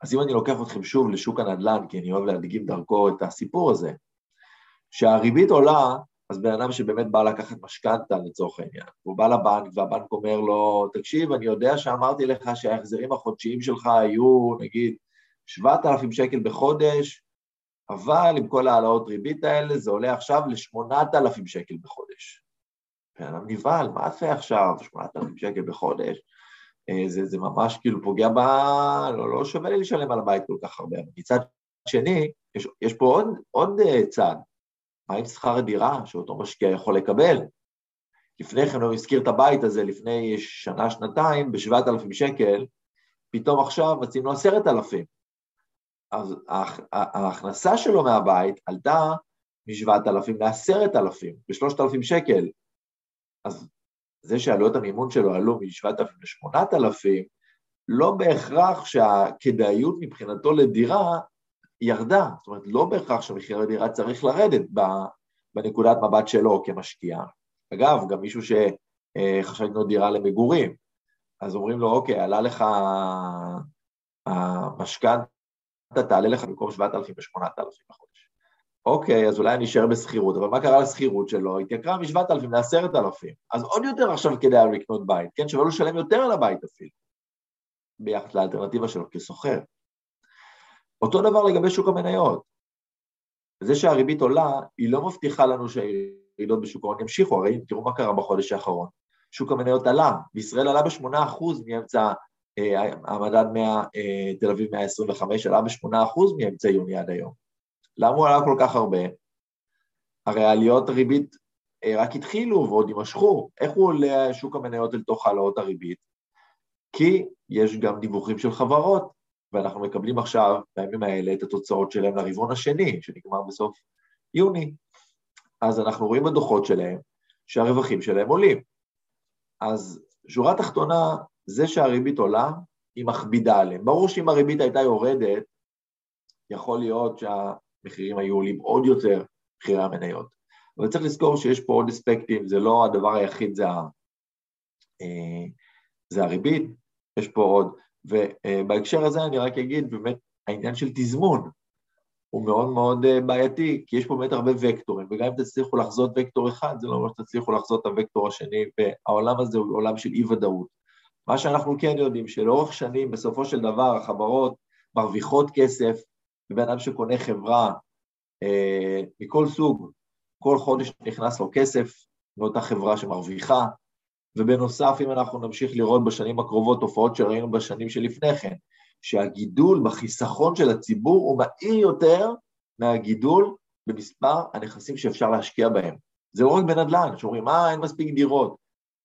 Speaker 2: אז אם אני לוקח אתכם שוב לשוק הנדל"ן, כי אני אוהב להדגים דרכו את הסיפור הזה, כשהריבית עולה, אז בן אדם שבאמת בא לקחת משכנתה לצורך העניין, הוא בא לבנק והבנק אומר לו, תקשיב, אני יודע שאמרתי לך שההחזרים החודשיים שלך היו נגיד 7,000 שקל בחודש, אבל עם כל העלאות ריבית האלה זה עולה עכשיו ל-8,000 שקל בחודש. בן אדם נבהל, מה זה עכשיו, 8,000 שקל בחודש? אה, זה, זה ממש כאילו פוגע ב... לא, לא שווה לי לשלם על הבית כל כך הרבה. מצד שני, יש, יש פה עוד, עוד אה, צד, מה עם שכר הדירה שאותו משקיע יכול לקבל? לפני כן הוא הזכיר את הבית הזה לפני שנה, שנתיים, ב-7,000 שקל, פתאום עכשיו מציעים לו 10,000. אז ההכנסה שלו מהבית עלתה מ-7,000 ל-10,000, ב-3,000 שקל. אז זה שעלויות המימון שלו עלו מ-7,000 ל-8,000, לא בהכרח שהכדאיות מבחינתו לדירה ירדה, זאת אומרת לא בהכרח שמחיר הדירה צריך לרדת בנקודת מבט שלו כמשקיע. אגב, גם מישהו שחשב לקנות דירה למגורים, אז אומרים לו, אוקיי, עלה לך המשכנתה, תעלה לך במקום 7,000 ו-8,000 בחודש. אוקיי, אז אולי אני אשאר בשכירות, אבל מה קרה לשכירות שלו? התייקרה מ-7,000 ל-10,000, אז עוד יותר עכשיו כדאי לקנות בית, כן? שווה לו לשלם יותר על הבית אפילו, ביחד לאלטרנטיבה שלו כסוחר. אותו דבר לגבי שוק המניות. זה שהריבית עולה, היא לא מבטיחה לנו שהירידות בשוק ההון ימשיכו, הרי תראו מה קרה בחודש האחרון. שוק המניות עלה, בישראל עלה ב-8% מאמצע אה, המדד 100, אה, תל אביב 125, עלה ב-8% מאמצע יוני עד היום. למה הוא עלה כל כך הרבה? הרי עליות הריבית אה, רק התחילו ועוד יימשכו. איך הוא עולה שוק המניות אל תוך העלאות הריבית? כי יש גם דיווחים של חברות, ואנחנו מקבלים עכשיו, בימים האלה, את התוצאות שלהם לרבעון השני, שנגמר בסוף יוני. אז אנחנו רואים בדוחות שלהם שהרווחים שלהם עולים. אז שורה תחתונה, זה שהריבית עולה, היא מכבידה עליהם. ברור שאם הריבית הייתה יורדת, יכול להיות שהמחירים היו עולים עוד יותר, מחירי המניות. אבל צריך לזכור שיש פה עוד אספקטים, זה לא הדבר היחיד, זה, ה, אה, זה הריבית, יש פה עוד, ובהקשר הזה אני רק אגיד, באמת, העניין של תזמון הוא מאוד מאוד אה, בעייתי, כי יש פה באמת הרבה וקטורים, וגם אם תצליחו לחזות וקטור אחד, זה לא אומר שתצליחו לחזות את הוקטור השני, והעולם הזה הוא עולם של אי-ודאות. מה שאנחנו כן יודעים, שלאורך שנים, בסופו של דבר, החברות מרוויחות כסף, ובן אדם שקונה חברה אה, מכל סוג, כל חודש נכנס לו כסף מאותה חברה שמרוויחה, ובנוסף, אם אנחנו נמשיך לראות בשנים הקרובות תופעות שראינו בשנים שלפני כן, שהגידול בחיסכון של הציבור הוא מהיר יותר מהגידול במספר הנכסים שאפשר להשקיע בהם. זה לא רק בנדל"ן, שאומרים, אה, אין מספיק דירות,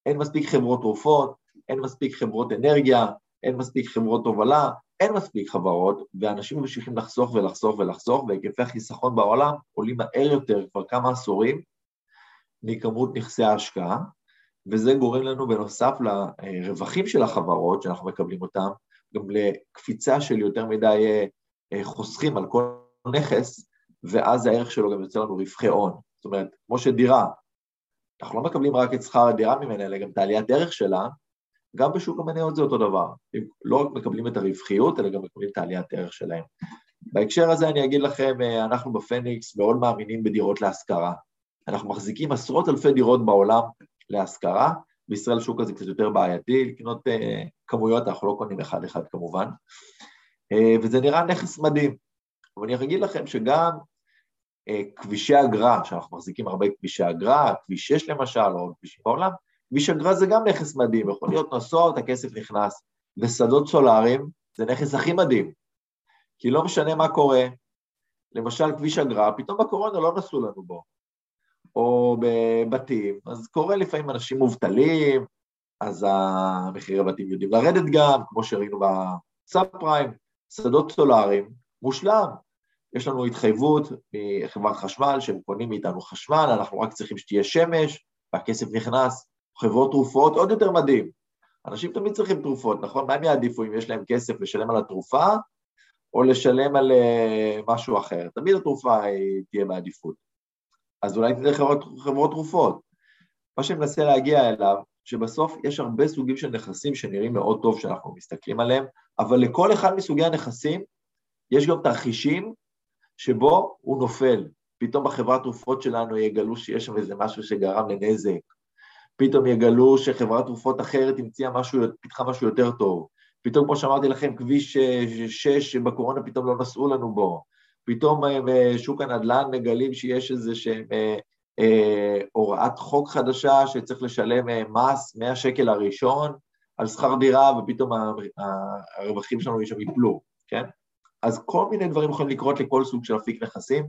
Speaker 2: אין מספיק חברות תרופות, אין מספיק חברות אנרגיה, אין מספיק חברות הובלה, אין מספיק חברות, ואנשים ממשיכים לחסוך ולחסוך ולחסוך, והיקפי החיסכון בעולם עולים מהר יותר כבר כמה עשורים מכמות נכסי ההשקעה, וזה גורם לנו בנוסף לרווחים של החברות שאנחנו מקבלים אותם, גם לקפיצה של יותר מדי אה, חוסכים על כל נכס, ואז הערך שלו גם יוצא לנו רווחי הון. זאת אומרת, כמו שדירה, אנחנו לא מקבלים רק את שכר הדירה ממנה, אלא גם את העליית ערך שלה, גם בשוק המניות זה אותו דבר. לא רק מקבלים את הרווחיות, אלא גם מקבלים את העליית ערך שלהם. בהקשר הזה אני אגיד לכם, אה, אנחנו בפניקס מאוד מאמינים בדירות להשכרה. אנחנו מחזיקים עשרות אלפי דירות בעולם להשכרה, בישראל שוק הזה קצת יותר בעייתי, לקנות uh, כמויות, אנחנו לא קונים אחד-אחד כמובן, uh, וזה נראה נכס מדהים. אבל אני אגיד לכם שגם uh, כבישי אגרה, שאנחנו מחזיקים הרבה כבישי אגרה, כביש 6 למשל, או כבישים בעולם, כביש אגרה זה גם נכס מדהים, יכול להיות נוסעות, הכסף נכנס, ושדות סולאריים זה נכס הכי מדהים, כי לא משנה מה קורה, למשל כביש אגרה, פתאום בקורונה לא נסעו לנו בו, או בבתים, אז קורה לפעמים אנשים מובטלים, אז המחירי הבתים יודעים לרדת גם, כמו שראינו בסאב פריים, שדות סולאריים, מושלם. יש לנו התחייבות מחברת חשמל שהם קונים מאיתנו חשמל, אנחנו רק צריכים שתהיה שמש, והכסף נכנס. חברות תרופות, עוד יותר מדהים. אנשים תמיד צריכים תרופות, נכון? מה הם יעדיפו אם יש להם כסף לשלם על התרופה, או לשלם על uh, משהו אחר? תמיד התרופה היא תהיה בעדיפות. אז אולי תהיה חברות, חברות תרופות. מה שאני מנסה להגיע אליו, שבסוף יש הרבה סוגים של נכסים שנראים מאוד טוב שאנחנו מסתכלים עליהם, אבל לכל אחד מסוגי הנכסים יש גם תרחישים שבו הוא נופל. פתאום בחברת תרופות שלנו יגלו שיש שם איזה משהו שגרם לנזק, פתאום יגלו שחברת תרופות אחרת המציאה משהו, פיתחה משהו יותר טוב. פתאום, כמו שאמרתי לכם, כביש 6 שבקורונה פתאום לא נסעו לנו בו. פתאום בשוק אה, הנדל"ן מגלים שיש איזה שהם אה, אה, הוראת חוק חדשה שצריך לשלם אה, מס מהשקל הראשון על שכר דירה, ופתאום הרווחים שלנו שם ייפלו, כן? אז כל מיני דברים יכולים לקרות לכל סוג של אפיק נכסים,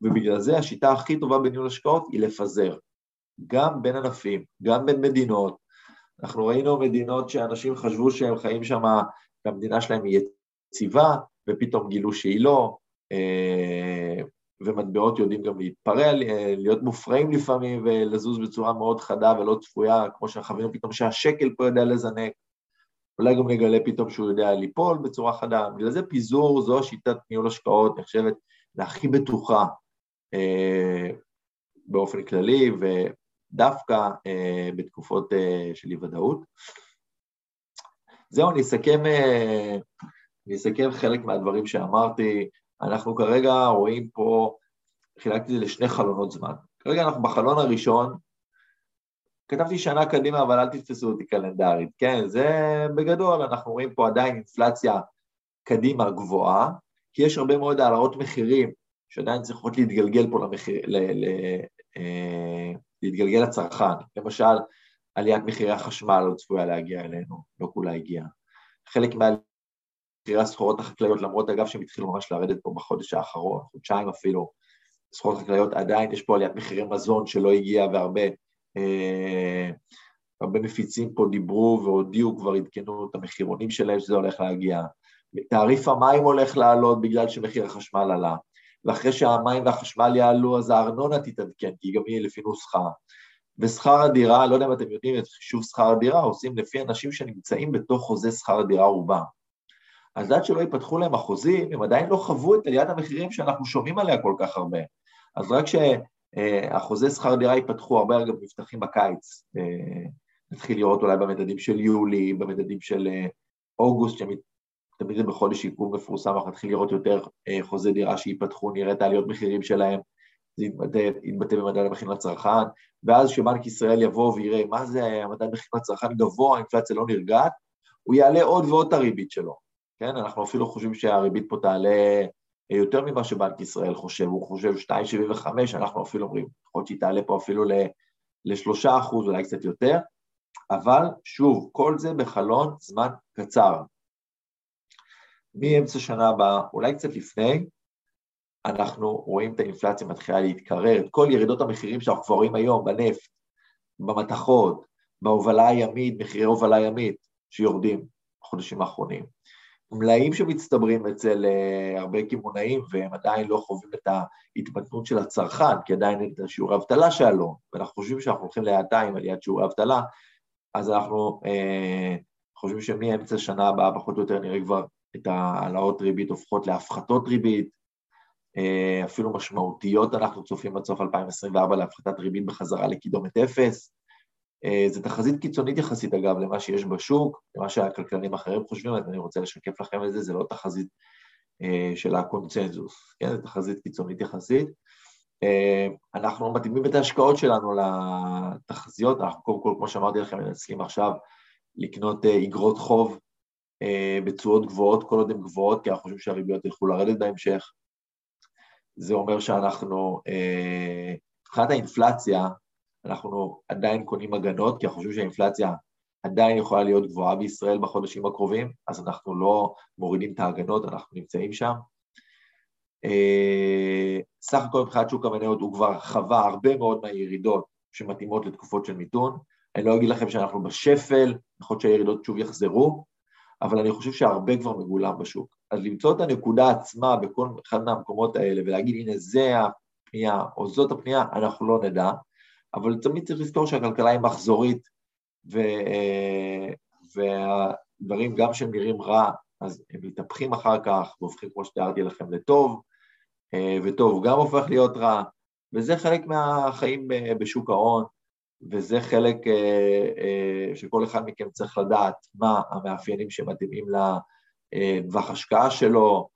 Speaker 2: ובגלל זה השיטה הכי טובה בניהול השקעות היא לפזר. גם בין ענפים, גם בין מדינות. אנחנו ראינו מדינות שאנשים חשבו שהם חיים שם, והמדינה שלהם היא יציבה, ופתאום גילו שהיא לא, אה, ומטבעות יודעים גם להתפרע, להיות מופרעים לפעמים ולזוז בצורה מאוד חדה ולא צפויה, כמו שאנחנו פתאום שהשקל פה יודע לזנק, אולי גם נגלה פתאום שהוא יודע ליפול בצורה חדה. בגלל זה פיזור זו שיטת ניהול השקעות נחשבת להכי בטוחה אה, באופן כללי, דווקא אה, בתקופות אה, של אי ודאות. זהו, אני אסכם, אה, אני אסכם חלק מהדברים שאמרתי. אנחנו כרגע רואים פה, חילקתי את זה לשני חלונות זמן. כרגע אנחנו בחלון הראשון, כתבתי שנה קדימה, אבל אל תתפסו אותי קלנדרית, כן? זה בגדול, אנחנו רואים פה עדיין אינפלציה קדימה גבוהה, כי יש הרבה מאוד העלאות מחירים שעדיין צריכות להתגלגל פה למחיר, ל, ל, אה, להתגלגל לצרכן. למשל, עליית מחירי החשמל לא צפויה להגיע אלינו, לא כולה הגיעה. חלק מחירי הסחורות החקלאיות, למרות אגב שהם התחילו ממש לרדת פה בחודש האחרון, חודשיים אפילו, סחורות חקלאיות עדיין יש פה עליית מחירי מזון שלא הגיעה והרבה אה, הרבה מפיצים פה דיברו והודיעו, כבר עדכנו את המחירונים שלהם שזה הולך להגיע. תעריף המים הולך לעלות בגלל שמחיר החשמל עלה. ואחרי שהמים והחשמל יעלו, אז הארנונה תתעדכן, כי גם היא לפי נוסחה. ושכר הדירה, לא יודע אם אתם יודעים את חישוב שכר הדירה, עושים לפי אנשים שנמצאים בתוך חוזה שכר הדירה רובם. אז עד שלא ייפתחו להם החוזים, הם עדיין לא חוו את עליית המחירים שאנחנו שומעים עליה כל כך הרבה. אז רק שהחוזה שכר דירה ייפתחו, הרבה אגב נפתחים בקיץ, אה, נתחיל לראות אולי במדדים של יולי, במדדים של אה, אוגוסט, תמיד זה בחודש עיכוב מפורסם, אנחנו נתחיל לראות יותר אה, חוזי דירה שייפתחו, נראה את העליות מחירים שלהם, זה יתבטא, יתבטא במדד המחיר לצרכן, ואז כשבנק ישראל יבוא ויראה מה זה המדד המחיר לצרכן גבוה, האינפלציה לא נרגעת, הוא יעלה עוד ועוד את הריבית שלו, כן? אנחנו אפילו חושבים שהריבית פה תעלה אה, יותר ממה שבנק ישראל חושב, הוא חושב 2.75, אנחנו אפילו אומרים, יכול להיות שהיא תעלה פה אפילו ל-3 אחוז, אולי קצת יותר, אבל שוב, כל זה בחלון זמן קצר. מאמצע שנה הבאה, אולי קצת לפני, אנחנו רואים את האינפלציה מתחילה להתקרר, את כל ירידות המחירים שאנחנו כבר רואים היום בנפט, במתכות, בהובלה הימית, מחירי הובלה ימית שיורדים בחודשים האחרונים. מלאים שמצטברים אצל uh, הרבה קמעונאים והם עדיין לא חווים את ההתמתנות של הצרכן, כי עדיין אין את שיעורי האבטלה שעלו, ואנחנו חושבים שאנחנו הולכים להאטה עם עליית שיעורי האבטלה, אז אנחנו uh, חושבים שמאמצע שנה הבאה פחות או יותר נראה כבר את העלאות ריבית הופכות להפחתות ריבית, uh, אפילו משמעותיות אנחנו צופים עד סוף 2024 להפחתת ריבית בחזרה לקידומת אפס. Uh, זו תחזית קיצונית יחסית אגב למה שיש בשוק, למה שהכלכלנים האחרים חושבים, אז אני רוצה לשקף לכם את זה, זה לא תחזית uh, של הקונצנזוס, כן? זו תחזית קיצונית יחסית. אנחנו מתאימים את ההשקעות שלנו לתחזיות, אנחנו קודם כל, כמו שאמרתי לכם, מנצלים עכשיו לקנות אה, אגרות חוב אה, בתשואות גבוהות, כל עוד הן גבוהות, כי אנחנו חושבים שהריביות ילכו לרדת בהמשך. זה אומר שאנחנו, אה, מבחינת האינפלציה, אנחנו עדיין קונים הגנות, כי אנחנו חושבים שהאינפלציה עדיין יכולה להיות גבוהה בישראל בחודשים הקרובים, אז אנחנו לא מורידים את ההגנות, אנחנו נמצאים שם. אה, סך הכל מבחינת שוק המניות הוא כבר חווה הרבה מאוד מהירידות שמתאימות לתקופות של מיתון. אני לא אגיד לכם שאנחנו בשפל, יכול להיות שהירידות שוב יחזרו, אבל אני חושב שהרבה כבר מגולם בשוק. אז למצוא את הנקודה עצמה בכל אחד מהמקומות האלה ולהגיד הנה זה הפנייה או זאת הפנייה, אנחנו לא נדע, אבל תמיד צריך לזכור שהכלכלה היא מחזורית ו... אה, והדברים גם שנראים רע, אז הם מתהפכים אחר כך והופכים, כמו שתיארתי לכם, לטוב, אה, וטוב גם הופך להיות רע, וזה חלק מהחיים בשוק ההון, וזה חלק אה, אה, שכל אחד מכם צריך לדעת מה המאפיינים שמתאימים לטווח השקעה שלו,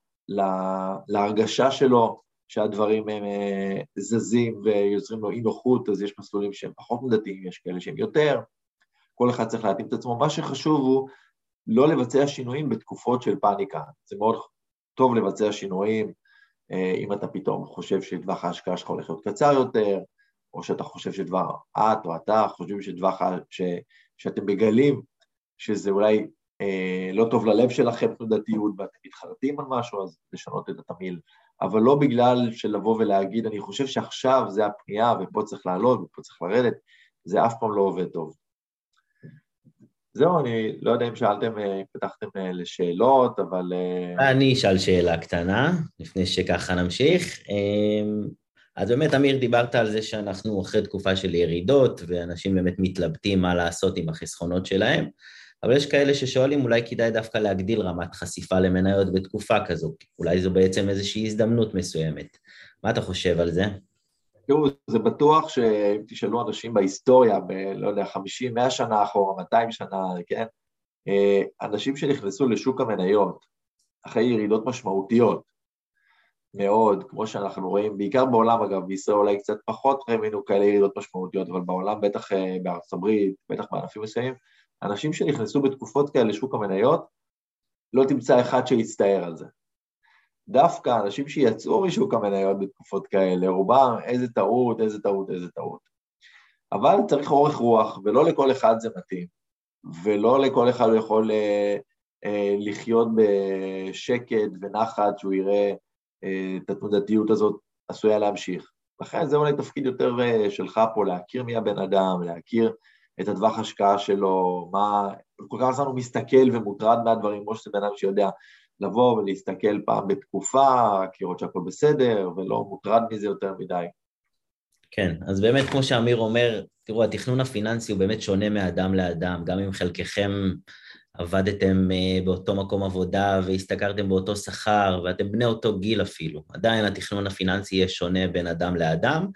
Speaker 2: להרגשה שלו, שהדברים הם זזים ויוצרים לו אי נוחות, אז יש מסלולים שהם פחות מודדים, יש כאלה שהם יותר, כל אחד צריך להתאים את עצמו. מה שחשוב הוא לא לבצע שינויים בתקופות של פאניקה. זה מאוד טוב לבצע שינויים אה, אם אתה פתאום חושב שטווח ההשקעה שלך הולך להיות קצר יותר, או שאתה חושב שטווח, את או אתה חושבים שטווח, ש, שאתם מגלים שזה אולי אה, לא טוב ללב שלכם תנודתיות ואתם מתחרטים על משהו, אז לשנות את התמהיל. אבל לא בגלל שלבוא ולהגיד, אני חושב שעכשיו זה הפנייה ופה צריך לעלות ופה צריך לרדת, זה אף פעם לא עובד טוב. זהו, אני לא יודע אם שאלתם, אה, פתחתם אה, לשאלות, אבל...
Speaker 1: אה, אני אשאל שאלה קטנה, לפני שככה נמשיך. אז באמת, אמיר, דיברת על זה שאנחנו אחרי תקופה של ירידות, ואנשים באמת מתלבטים מה לעשות עם החסכונות שלהם, אבל יש כאלה ששואלים, אולי כדאי דווקא להגדיל רמת חשיפה למניות בתקופה כזו, אולי זו בעצם איזושהי הזדמנות מסוימת. מה אתה חושב על זה?
Speaker 2: תראו, זה בטוח שאם תשאלו אנשים בהיסטוריה, ב, לא יודע, 50, 100 שנה אחורה, 200 שנה, כן? אה, אנשים שנכנסו לשוק המניות אחרי ירידות משמעותיות מאוד, כמו שאנחנו רואים, בעיקר בעולם אגב, בישראל אולי קצת פחות ראינו כאלה ירידות משמעותיות, אבל בעולם, בטח אה, בארצות הברית, בטח בענפים מסוימים, אנשים שנכנסו בתקופות כאלה לשוק המניות, לא תמצא אחד שיצטער על זה. דווקא אנשים שיצאו משוק המניות בתקופות כאלה, רובם איזה טעות, איזה טעות, איזה טעות. אבל צריך אורך רוח, ולא לכל אחד זה מתאים, ולא לכל אחד הוא יכול אה, אה, לחיות בשקט ונחת, שהוא יראה אה, את התנודתיות הזאת עשויה להמשיך. לכן זה אולי תפקיד יותר אה, שלך פה, להכיר מי הבן אדם, להכיר את הטווח השקעה שלו, מה... כל כך זמן הוא מסתכל ומוטרד מהדברים, כמו שזה בן אדם שיודע לבוא ולהסתכל פעם בתקופה, לראות שהכל בסדר, ולא מוטרד מזה יותר מדי.
Speaker 1: כן, אז באמת, כמו שאמיר אומר, תראו, התכנון הפיננסי הוא באמת שונה מאדם לאדם, גם אם חלקכם עבדתם אה, באותו מקום עבודה והשתכרתם באותו שכר ואתם בני אותו גיל אפילו, עדיין התכנון הפיננסי יהיה שונה בין אדם לאדם,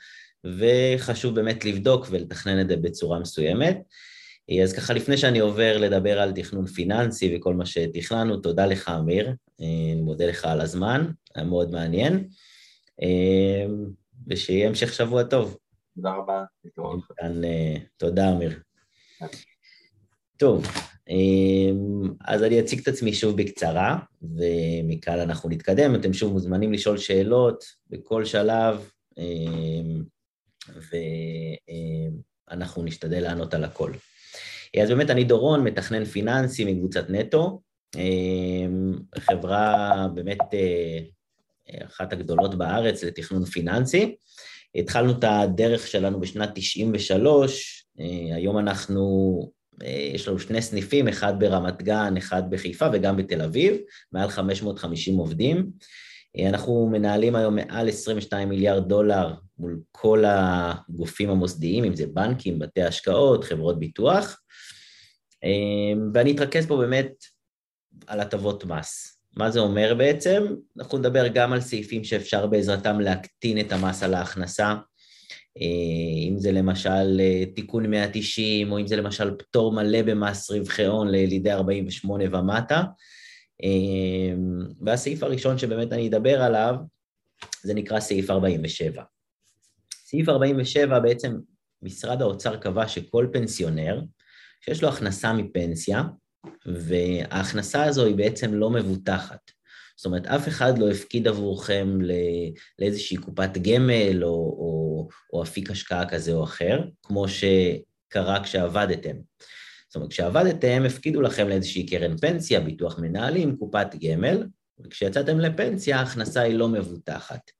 Speaker 1: וחשוב באמת לבדוק ולתכנן את זה בצורה מסוימת. אז ככה, לפני שאני עובר לדבר על תכנון פיננסי וכל מה שתכננו, תודה לך, אמיר. אני מודה לך על הזמן, היה מאוד מעניין. ושיהיה המשך שבוע טוב.
Speaker 2: תודה רבה.
Speaker 1: אה, תודה, אמיר. טוב, אז אני אציג את עצמי שוב בקצרה, ומכאן אנחנו נתקדם. אתם שוב מוזמנים לשאול שאלות בכל שלב, ואנחנו נשתדל לענות על הכל. אז באמת אני דורון, מתכנן פיננסי מקבוצת נטו, אמ, חברה באמת אה, אחת הגדולות בארץ לתכנון פיננסי. התחלנו את הדרך שלנו בשנת 93, אה, היום אנחנו, יש לנו שני סניפים, אחד ברמת גן, אחד בחיפה וגם בתל אביב, מעל 550 עובדים. אנחנו מנהלים היום מעל 22 מיליארד דולר מול כל הגופים המוסדיים, אם זה בנקים, בתי השקעות, חברות ביטוח, אמ, ואני אתרכז פה באמת על הטבות מס. מה זה אומר בעצם? אנחנו נדבר גם על סעיפים שאפשר בעזרתם להקטין את המס על ההכנסה, אה, אם זה למשל אה, תיקון 190, או אם זה למשל פטור מלא במס רווחי הון לילידי 48 ומטה. אמ, והסעיף הראשון שבאמת אני אדבר עליו, זה נקרא סעיף 47. סעיף 47 בעצם משרד האוצר קבע שכל פנסיונר שיש לו הכנסה מפנסיה, וההכנסה הזו היא בעצם לא מבוטחת. זאת אומרת, אף אחד לא הפקיד עבורכם לאיזושהי קופת גמל או, או, או אפיק השקעה כזה או אחר, כמו שקרה כשעבדתם. זאת אומרת, כשעבדתם, הפקידו לכם לאיזושהי קרן פנסיה, ביטוח מנהלים, קופת גמל, וכשיצאתם לפנסיה, ההכנסה היא לא מבוטחת.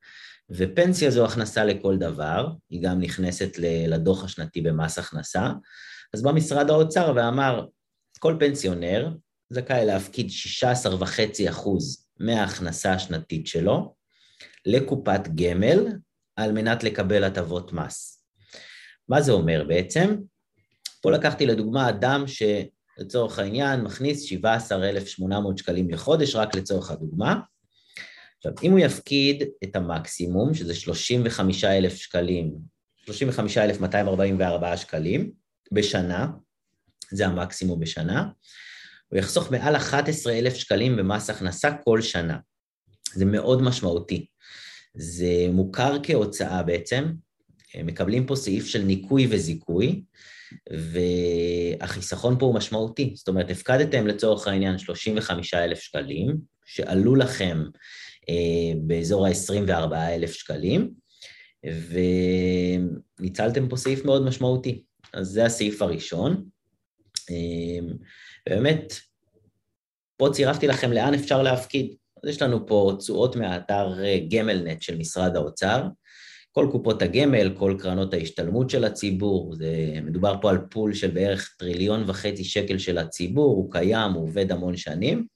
Speaker 1: ופנסיה זו הכנסה לכל דבר, היא גם נכנסת לדוח השנתי במס הכנסה, אז בא משרד האוצר ואמר, כל פנסיונר זכאי להפקיד 16.5 אחוז מההכנסה השנתית שלו לקופת גמל על מנת לקבל הטבות מס. מה זה אומר בעצם? פה לקחתי לדוגמה אדם שלצורך העניין מכניס 17,800 שקלים לחודש, רק לצורך הדוגמה. עכשיו, אם הוא יפקיד את המקסימום, שזה 35,000 שקלים, 35,244 שקלים, בשנה, זה המקסימום בשנה, הוא יחסוך מעל 11,000 שקלים במס הכנסה כל שנה. זה מאוד משמעותי. זה מוכר כהוצאה בעצם, מקבלים פה סעיף של ניכוי וזיכוי, והחיסכון פה הוא משמעותי. זאת אומרת, הפקדתם לצורך העניין 35,000 שקלים, שעלו לכם אה, באזור ה-24,000 שקלים, וניצלתם פה סעיף מאוד משמעותי. אז זה הסעיף הראשון. אמ, באמת, פה צירפתי לכם לאן אפשר להפקיד. אז יש לנו פה תשואות מהאתר אה, גמלנט של משרד האוצר, כל קופות הגמל, כל קרנות ההשתלמות של הציבור, זה, מדובר פה על פול של בערך טריליון וחצי שקל של הציבור, הוא קיים, הוא עובד המון שנים.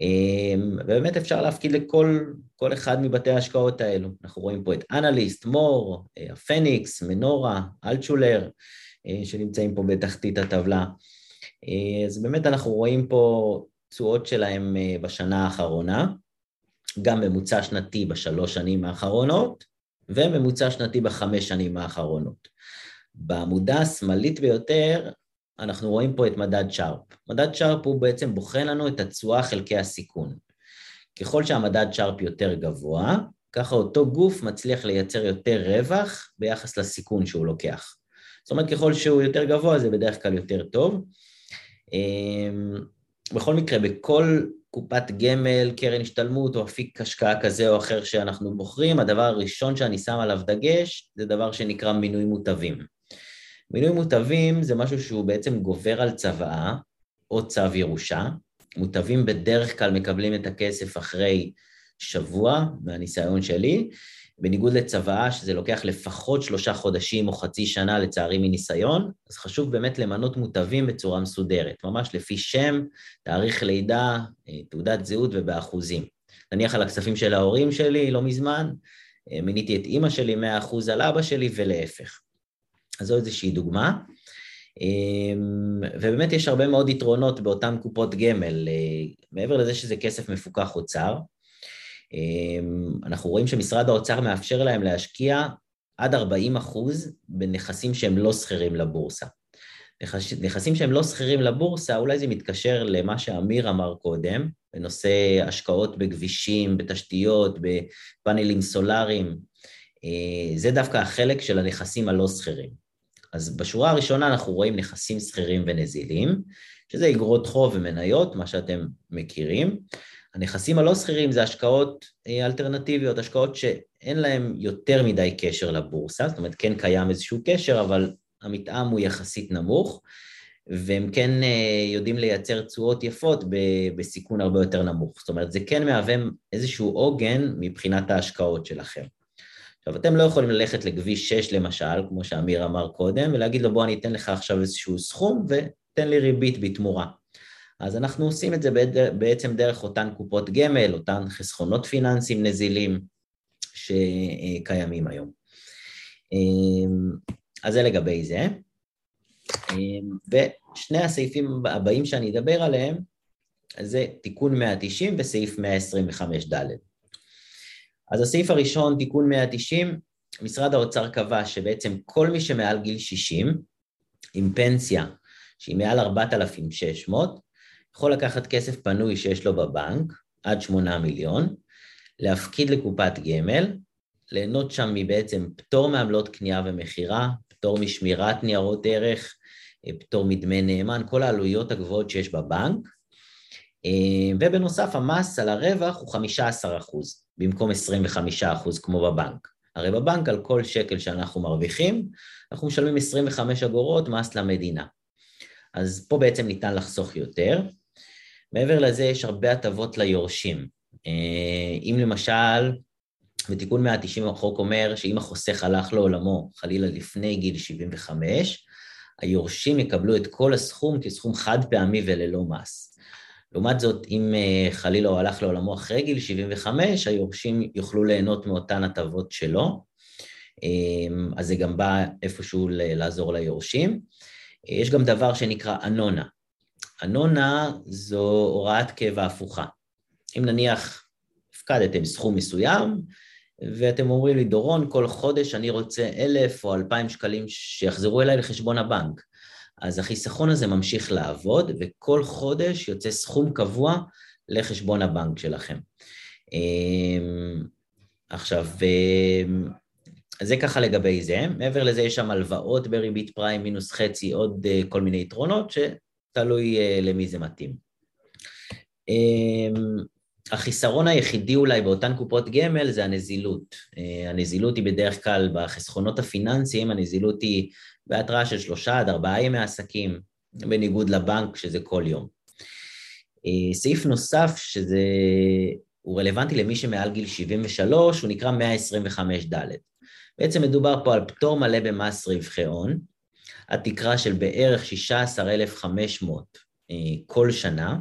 Speaker 1: אמ, ובאמת אפשר להפקיד לכל אחד מבתי ההשקעות האלו. אנחנו רואים פה את אנליסט, מור, אה, הפניקס, מנורה, אלטשולר, אה, שנמצאים פה בתחתית הטבלה. אה, אז באמת אנחנו רואים פה תשואות שלהם אה, בשנה האחרונה, גם ממוצע שנתי בשלוש שנים האחרונות, וממוצע שנתי בחמש שנים האחרונות. בעמודה השמאלית ביותר, אנחנו רואים פה את מדד שרפ. מדד שרפ הוא בעצם בוחן לנו את התשואה חלקי הסיכון. ככל שהמדד שרפ יותר גבוה, ככה אותו גוף מצליח לייצר יותר רווח ביחס לסיכון שהוא לוקח. זאת אומרת, ככל שהוא יותר גבוה זה בדרך כלל יותר טוב. אמ, בכל מקרה, בכל קופת גמל, קרן השתלמות או אפיק השקעה כזה או אחר שאנחנו בוחרים, הדבר הראשון שאני שם עליו דגש זה דבר שנקרא מינוי מוטבים. מינוי מוטבים זה משהו שהוא בעצם גובר על צוואה או צו ירושה. מוטבים בדרך כלל מקבלים את הכסף אחרי שבוע, מהניסיון שלי, בניגוד לצוואה, שזה לוקח לפחות שלושה חודשים או חצי שנה, לצערי מניסיון, אז חשוב באמת למנות מוטבים בצורה מסודרת, ממש לפי שם, תאריך לידה, אה, תעודת זהות ובאחוזים. נניח על הכספים של ההורים שלי, לא מזמן, אה, מיניתי את אימא שלי 100% על אבא שלי ולהפך. אז זו איזושהי דוגמה. אה, ובאמת יש הרבה מאוד יתרונות באותן קופות גמל, מעבר לזה שזה כסף מפוקח אוצר, אמ, אנחנו רואים שמשרד האוצר מאפשר להם להשקיע עד 40 אחוז בנכסים שהם לא שכירים לבורסה. נכסים שהם לא שכירים לבורסה, אולי זה מתקשר למה שאמיר אמר קודם, בנושא השקעות בכבישים, בתשתיות, בפאנלים סולאריים, אה, זה דווקא החלק של הנכסים הלא שכירים. אז בשורה הראשונה אנחנו רואים נכסים שכירים ונזילים, שזה אגרות חוב ומניות, מה שאתם מכירים. הנכסים הלא שכירים זה השקעות אה, אלטרנטיביות, השקעות שאין להן יותר מדי קשר לבורסה, זאת אומרת כן קיים איזשהו קשר, אבל המתאם הוא יחסית נמוך, והם כן אה, יודעים לייצר תשואות יפות בסיכון הרבה יותר נמוך. זאת אומרת, זה כן מהווה איזשהו עוגן מבחינת ההשקעות שלכם. עכשיו, אתם לא יכולים ללכת לכביש 6 למשל, כמו שאמיר אמר קודם, ולהגיד לו בוא אני אתן לך עכשיו איזשהו סכום ותן לי ריבית בתמורה. אז אנחנו עושים את זה בעצם דרך אותן קופות גמל, אותן חסכונות פיננסיים נזילים שקיימים היום. אמ, אז זה לגבי זה. אמ, ושני הסעיפים הבאים שאני אדבר עליהם, זה תיקון 190 וסעיף 125ד. אז הסעיף הראשון, תיקון 190, משרד האוצר קבע שבעצם כל מי שמעל גיל 60, עם פנסיה שהיא מעל 4,600, יכול לקחת כסף פנוי שיש לו בבנק, עד שמונה מיליון, להפקיד לקופת גמל, ליהנות שם מבעצם פטור מעמלות קנייה ומכירה, פטור משמירת ניירות ערך, אה, פטור מדמי נאמן, כל העלויות הגבוהות שיש בבנק, אה, ובנוסף המס על הרווח הוא 15 אחוז, במקום 25 אחוז כמו בבנק. הרי בבנק על כל שקל שאנחנו מרוויחים, אנחנו משלמים 25 אגורות מס למדינה. אז פה בעצם ניתן לחסוך יותר. מעבר לזה יש הרבה הטבות ליורשים. אה, אם למשל, בתיקון 190 החוק אומר שאם החוסך הלך לעולמו, חלילה לפני גיל 75, היורשים יקבלו את כל הסכום כסכום חד פעמי וללא מס. לעומת זאת, אם אה, חלילה הוא הלך לעולמו אחרי גיל 75, היורשים יוכלו ליהנות מאותן הטבות שלו, אה, אז זה גם בא איפשהו לעזור ליורשים. יש גם דבר שנקרא אנונה. אנונה זו הוראת קבע הפוכה. אם נניח הפקדתם סכום מסוים, ואתם אומרים לי, דורון, כל חודש אני רוצה אלף או אלפיים שקלים שיחזרו אליי לחשבון הבנק. אז החיסכון הזה ממשיך לעבוד, וכל חודש יוצא סכום קבוע לחשבון הבנק שלכם. אמ, עכשיו, אמ, זה ככה לגבי זה. מעבר לזה יש שם הלוואות בריבית פריים מינוס חצי, עוד אה, כל מיני יתרונות, תלוי uh, למי זה מתאים. Um, החיסרון היחידי אולי באותן קופות גמל זה הנזילות. Uh, הנזילות היא בדרך כלל בחסכונות הפיננסיים, הנזילות היא בהתראה של שלושה עד ארבעה ימי עסקים, בניגוד לבנק שזה כל יום. Uh, סעיף נוסף שזה, הוא רלוונטי למי שמעל גיל 73, הוא נקרא 125ד. בעצם מדובר פה על פטור מלא במס רווחי הון, התקרה של בערך 16,500 אה, כל שנה.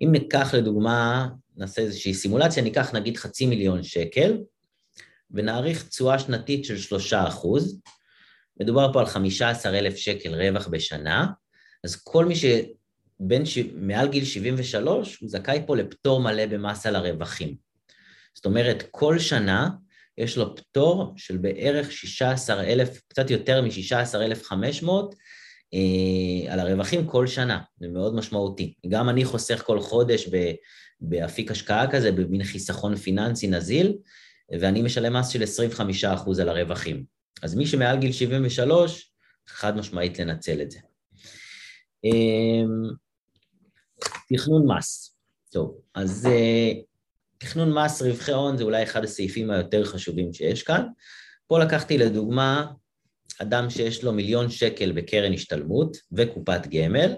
Speaker 1: אם ניקח לדוגמה, נעשה איזושהי סימולציה, ניקח נגיד חצי מיליון שקל, ונעריך תשואה שנתית של שלושה אחוז, מדובר פה על 15,000 שקל רווח בשנה, אז כל מי שבין ש... מעל גיל 73, הוא זכאי פה לפטור מלא במס על הרווחים. זאת אומרת, כל שנה יש לו פטור של בערך 16,000, קצת יותר מ-16,500 אה, על הרווחים כל שנה, זה מאוד משמעותי. גם אני חוסך כל חודש ב, באפיק השקעה כזה, במין חיסכון פיננסי נזיל, ואני משלם מס של 25% על הרווחים. אז מי שמעל גיל 73, חד משמעית לנצל את זה. אה, תכנון מס. טוב, אז אה, תכנון מס רווחי הון זה אולי אחד הסעיפים היותר חשובים שיש כאן. פה לקחתי לדוגמה אדם שיש לו מיליון שקל בקרן השתלמות וקופת גמל,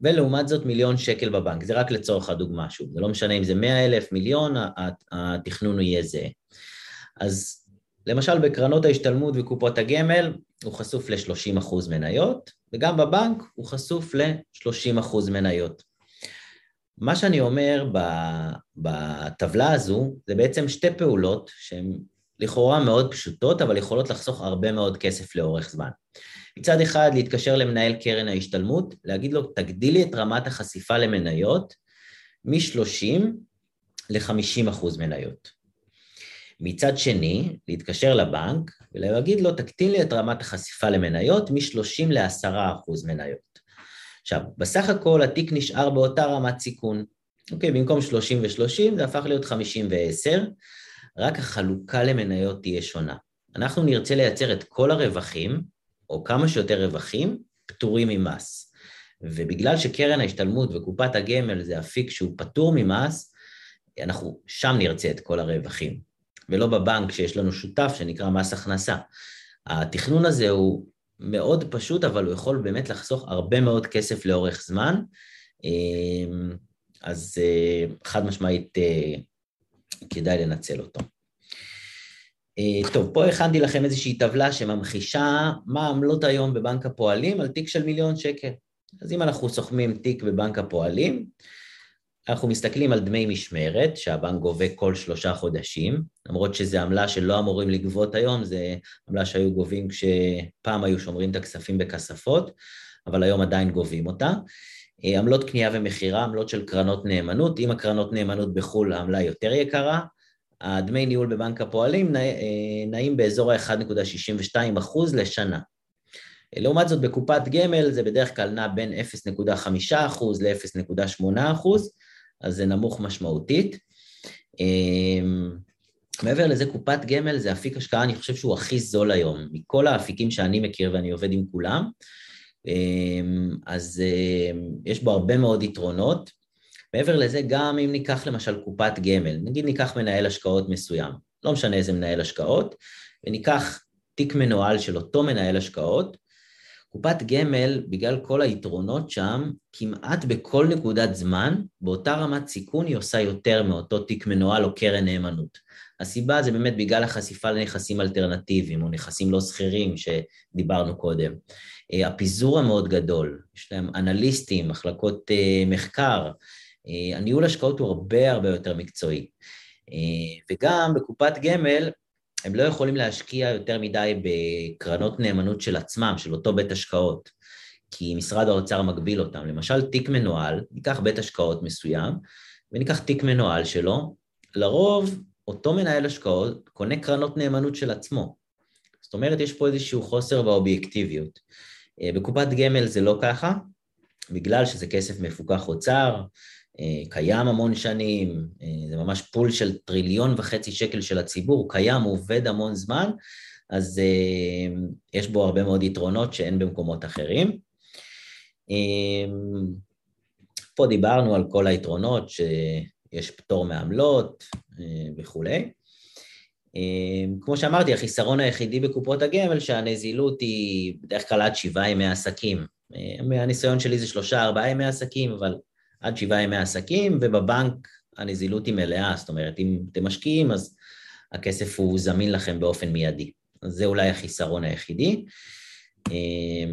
Speaker 1: ולעומת זאת מיליון שקל בבנק, זה רק לצורך הדוגמה שוב, זה לא משנה אם זה מאה אלף, מיליון, התכנון הוא יהיה זהה. אז למשל בקרנות ההשתלמות וקופות הגמל הוא חשוף ל-30% מניות, וגם בבנק הוא חשוף ל-30% מניות. מה שאני אומר בטבלה הזו זה בעצם שתי פעולות שהן לכאורה מאוד פשוטות, אבל יכולות לחסוך הרבה מאוד כסף לאורך זמן. מצד אחד, להתקשר למנהל קרן ההשתלמות, להגיד לו, תגדילי את רמת החשיפה למניות מ-30 ל-50 אחוז מניות. מצד שני, להתקשר לבנק ולהגיד לו, תקטין לי את רמת החשיפה למניות מ-30 ל-10 אחוז מניות. עכשיו, בסך הכל התיק נשאר באותה רמת סיכון. אוקיי, במקום 30 ו-30 זה הפך להיות 50 ו-10, רק החלוקה למניות תהיה שונה. אנחנו נרצה לייצר את כל הרווחים, או כמה שיותר רווחים, פטורים ממס. ובגלל שקרן ההשתלמות וקופת הגמל זה אפיק שהוא פטור ממס, אנחנו שם נרצה את כל הרווחים, ולא בבנק שיש לנו שותף שנקרא מס הכנסה. התכנון הזה הוא מאוד פשוט, אבל הוא יכול באמת לחסוך הרבה מאוד כסף לאורך זמן, אז אה, חד משמעית אה, כדאי לנצל אותו. אה, טוב, פה הכנתי לכם איזושהי טבלה שממחישה מה העמלות היום בבנק הפועלים על תיק של מיליון שקל. אז אם אנחנו סוכמים תיק בבנק הפועלים, אנחנו מסתכלים על דמי משמרת שהבנק גובה כל שלושה חודשים, למרות שזו עמלה שלא אמורים לגבות היום, זו עמלה שהיו גובים כשפעם היו שומרים את הכספים בכספות, אבל היום עדיין גובים אותה. אה, עמלות קנייה ומכירה, עמלות של קרנות נאמנות, אם הקרנות נאמנות בחו"ל העמלה יותר יקרה, הדמי ניהול בבנק הפועלים אה, נעים באזור ה-1.62% לשנה. לעומת זאת בקופת גמל זה בדרך כלל נע בין 0.5% ל-0.8%, אז זה נמוך משמעותית. אה, מעבר לזה, קופת גמל זה אפיק השקעה, אני חושב שהוא הכי זול היום. מכל האפיקים שאני מכיר ואני עובד עם כולם, אמ, אז אמ, יש בו הרבה מאוד יתרונות. מעבר לזה, גם אם ניקח למשל קופת גמל, נגיד ניקח מנהל השקעות מסוים, לא משנה איזה מנהל השקעות, וניקח תיק מנוהל של אותו מנהל השקעות, קופת גמל, בגלל כל היתרונות שם, כמעט בכל נקודת זמן, באותה רמת סיכון היא עושה יותר מאותו תיק מנוהל או קרן נאמנות. הסיבה זה באמת בגלל החשיפה לנכסים אלטרנטיביים או נכסים לא שכירים שדיברנו קודם. אה, הפיזור המאוד גדול, יש להם אנליסטים, מחלקות אה, מחקר, אה, הניהול השקעות הוא הרבה הרבה יותר מקצועי. וגם בקופת גמל הם לא יכולים להשקיע יותר מדי בקרנות נאמנות של עצמם, של אותו בית השקעות, כי משרד האוצר מגביל אותם. למשל, תיק מנוהל, ניקח בית השקעות מסוים, וניקח תיק מנוהל שלו, לרוב אותו מנהל השקעות קונה קרנות נאמנות של עצמו. זאת אומרת, יש פה איזשהו חוסר באובייקטיביות. אה, בקופת גמל זה לא ככה, בגלל שזה כסף מפוקח אוצר, קיים המון שנים, אה, זה ממש פול של טריליון וחצי שקל של הציבור, קיים, עובד המון זמן, אז יש בו הרבה מאוד יתרונות שאין במקומות אחרים. פה דיברנו על כל היתרונות, שיש פטור מעמלות וכולי. כמו שאמרתי, החיסרון היחידי בקופות הגמל שהנזילות היא בדרך כלל עד שבעה ימי עסקים. מהניסיון שלי זה שלושה, ארבעה ימי עסקים, אבל עד שבעה ימי עסקים, ובבנק הנזילות היא מלאה, זאת אומרת, אם אתם משקיעים, אז הכסף הוא זמין לכם באופן מיידי. אז זה אולי החיסרון היחידי. אמ,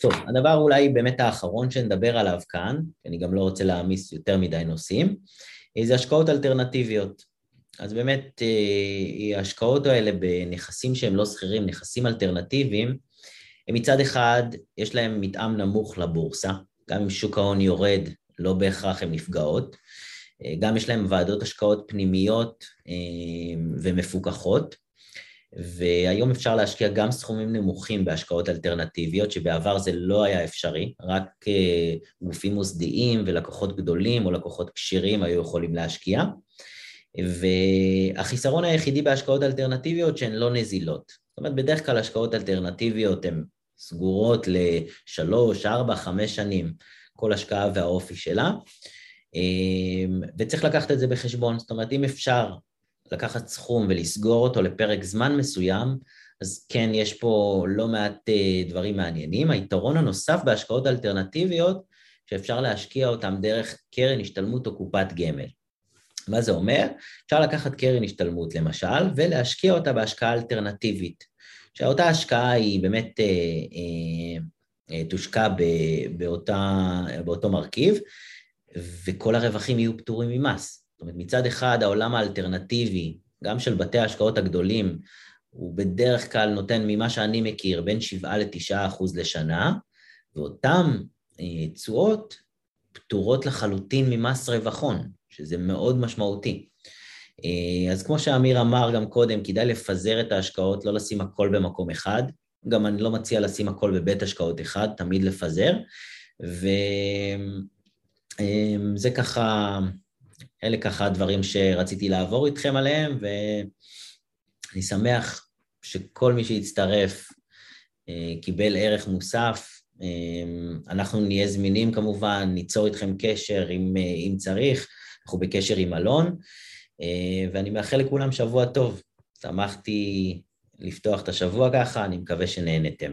Speaker 1: טוב, הדבר אולי באמת האחרון שנדבר עליו כאן, אני גם לא רוצה להעמיס יותר מדי נושאים, זה השקעות אלטרנטיביות. אז באמת אה, ההשקעות האלה בנכסים שהם לא שכירים, נכסים אלטרנטיביים, הם מצד אחד, יש להם מתאם נמוך לבורסה, גם אם שוק ההון יורד, לא בהכרח הן נפגעות, אה, גם יש להם ועדות השקעות פנימיות אה, ומפוקחות, והיום אפשר להשקיע גם סכומים נמוכים בהשקעות אלטרנטיביות, שבעבר זה לא היה אפשרי, רק גופים מוסדיים ולקוחות גדולים או לקוחות כשירים היו יכולים להשקיע. והחיסרון היחידי בהשקעות אלטרנטיביות שהן לא נזילות. זאת אומרת, בדרך כלל השקעות אלטרנטיביות הן סגורות לשלוש, ארבע, חמש שנים, כל השקעה והאופי שלה. וצריך לקחת את זה בחשבון, זאת אומרת, אם אפשר לקחת סכום ולסגור אותו לפרק זמן מסוים, אז כן, יש פה לא מעט דברים מעניינים. היתרון הנוסף בהשקעות אלטרנטיביות, שאפשר להשקיע אותם דרך קרן השתלמות או קופת גמל. מה זה אומר? אפשר לקחת קרן השתלמות למשל, ולהשקיע אותה בהשקעה אלטרנטיבית, שאותה השקעה היא באמת אה, אה, אה, תושקע באותה, באותו מרכיב, וכל הרווחים יהיו פטורים ממס. זאת אומרת, מצד אחד העולם האלטרנטיבי, גם של בתי ההשקעות הגדולים, הוא בדרך כלל נותן ממה שאני מכיר בין 7 ל-9 אחוז לשנה, ואותן תשואות פטורות לחלוטין ממס רווחון. שזה מאוד משמעותי. אה, אז כמו שאמיר אמר גם קודם, כדאי לפזר את ההשקעות, לא לשים הכל במקום אחד. גם אני לא מציע לשים הכל בבית השקעות אחד, תמיד לפזר. וזה אה, ככה, אלה ככה הדברים שרציתי לעבור איתכם עליהם, ואני שמח שכל מי שהצטרף אה, קיבל ערך מוסף. אנחנו נהיה זמינים כמובן, ניצור איתכם קשר אם, אם צריך. אנחנו בקשר עם אלון, ואני מאחל לכולם שבוע טוב. שמחתי לפתוח את השבוע ככה, אני מקווה שנהנתם.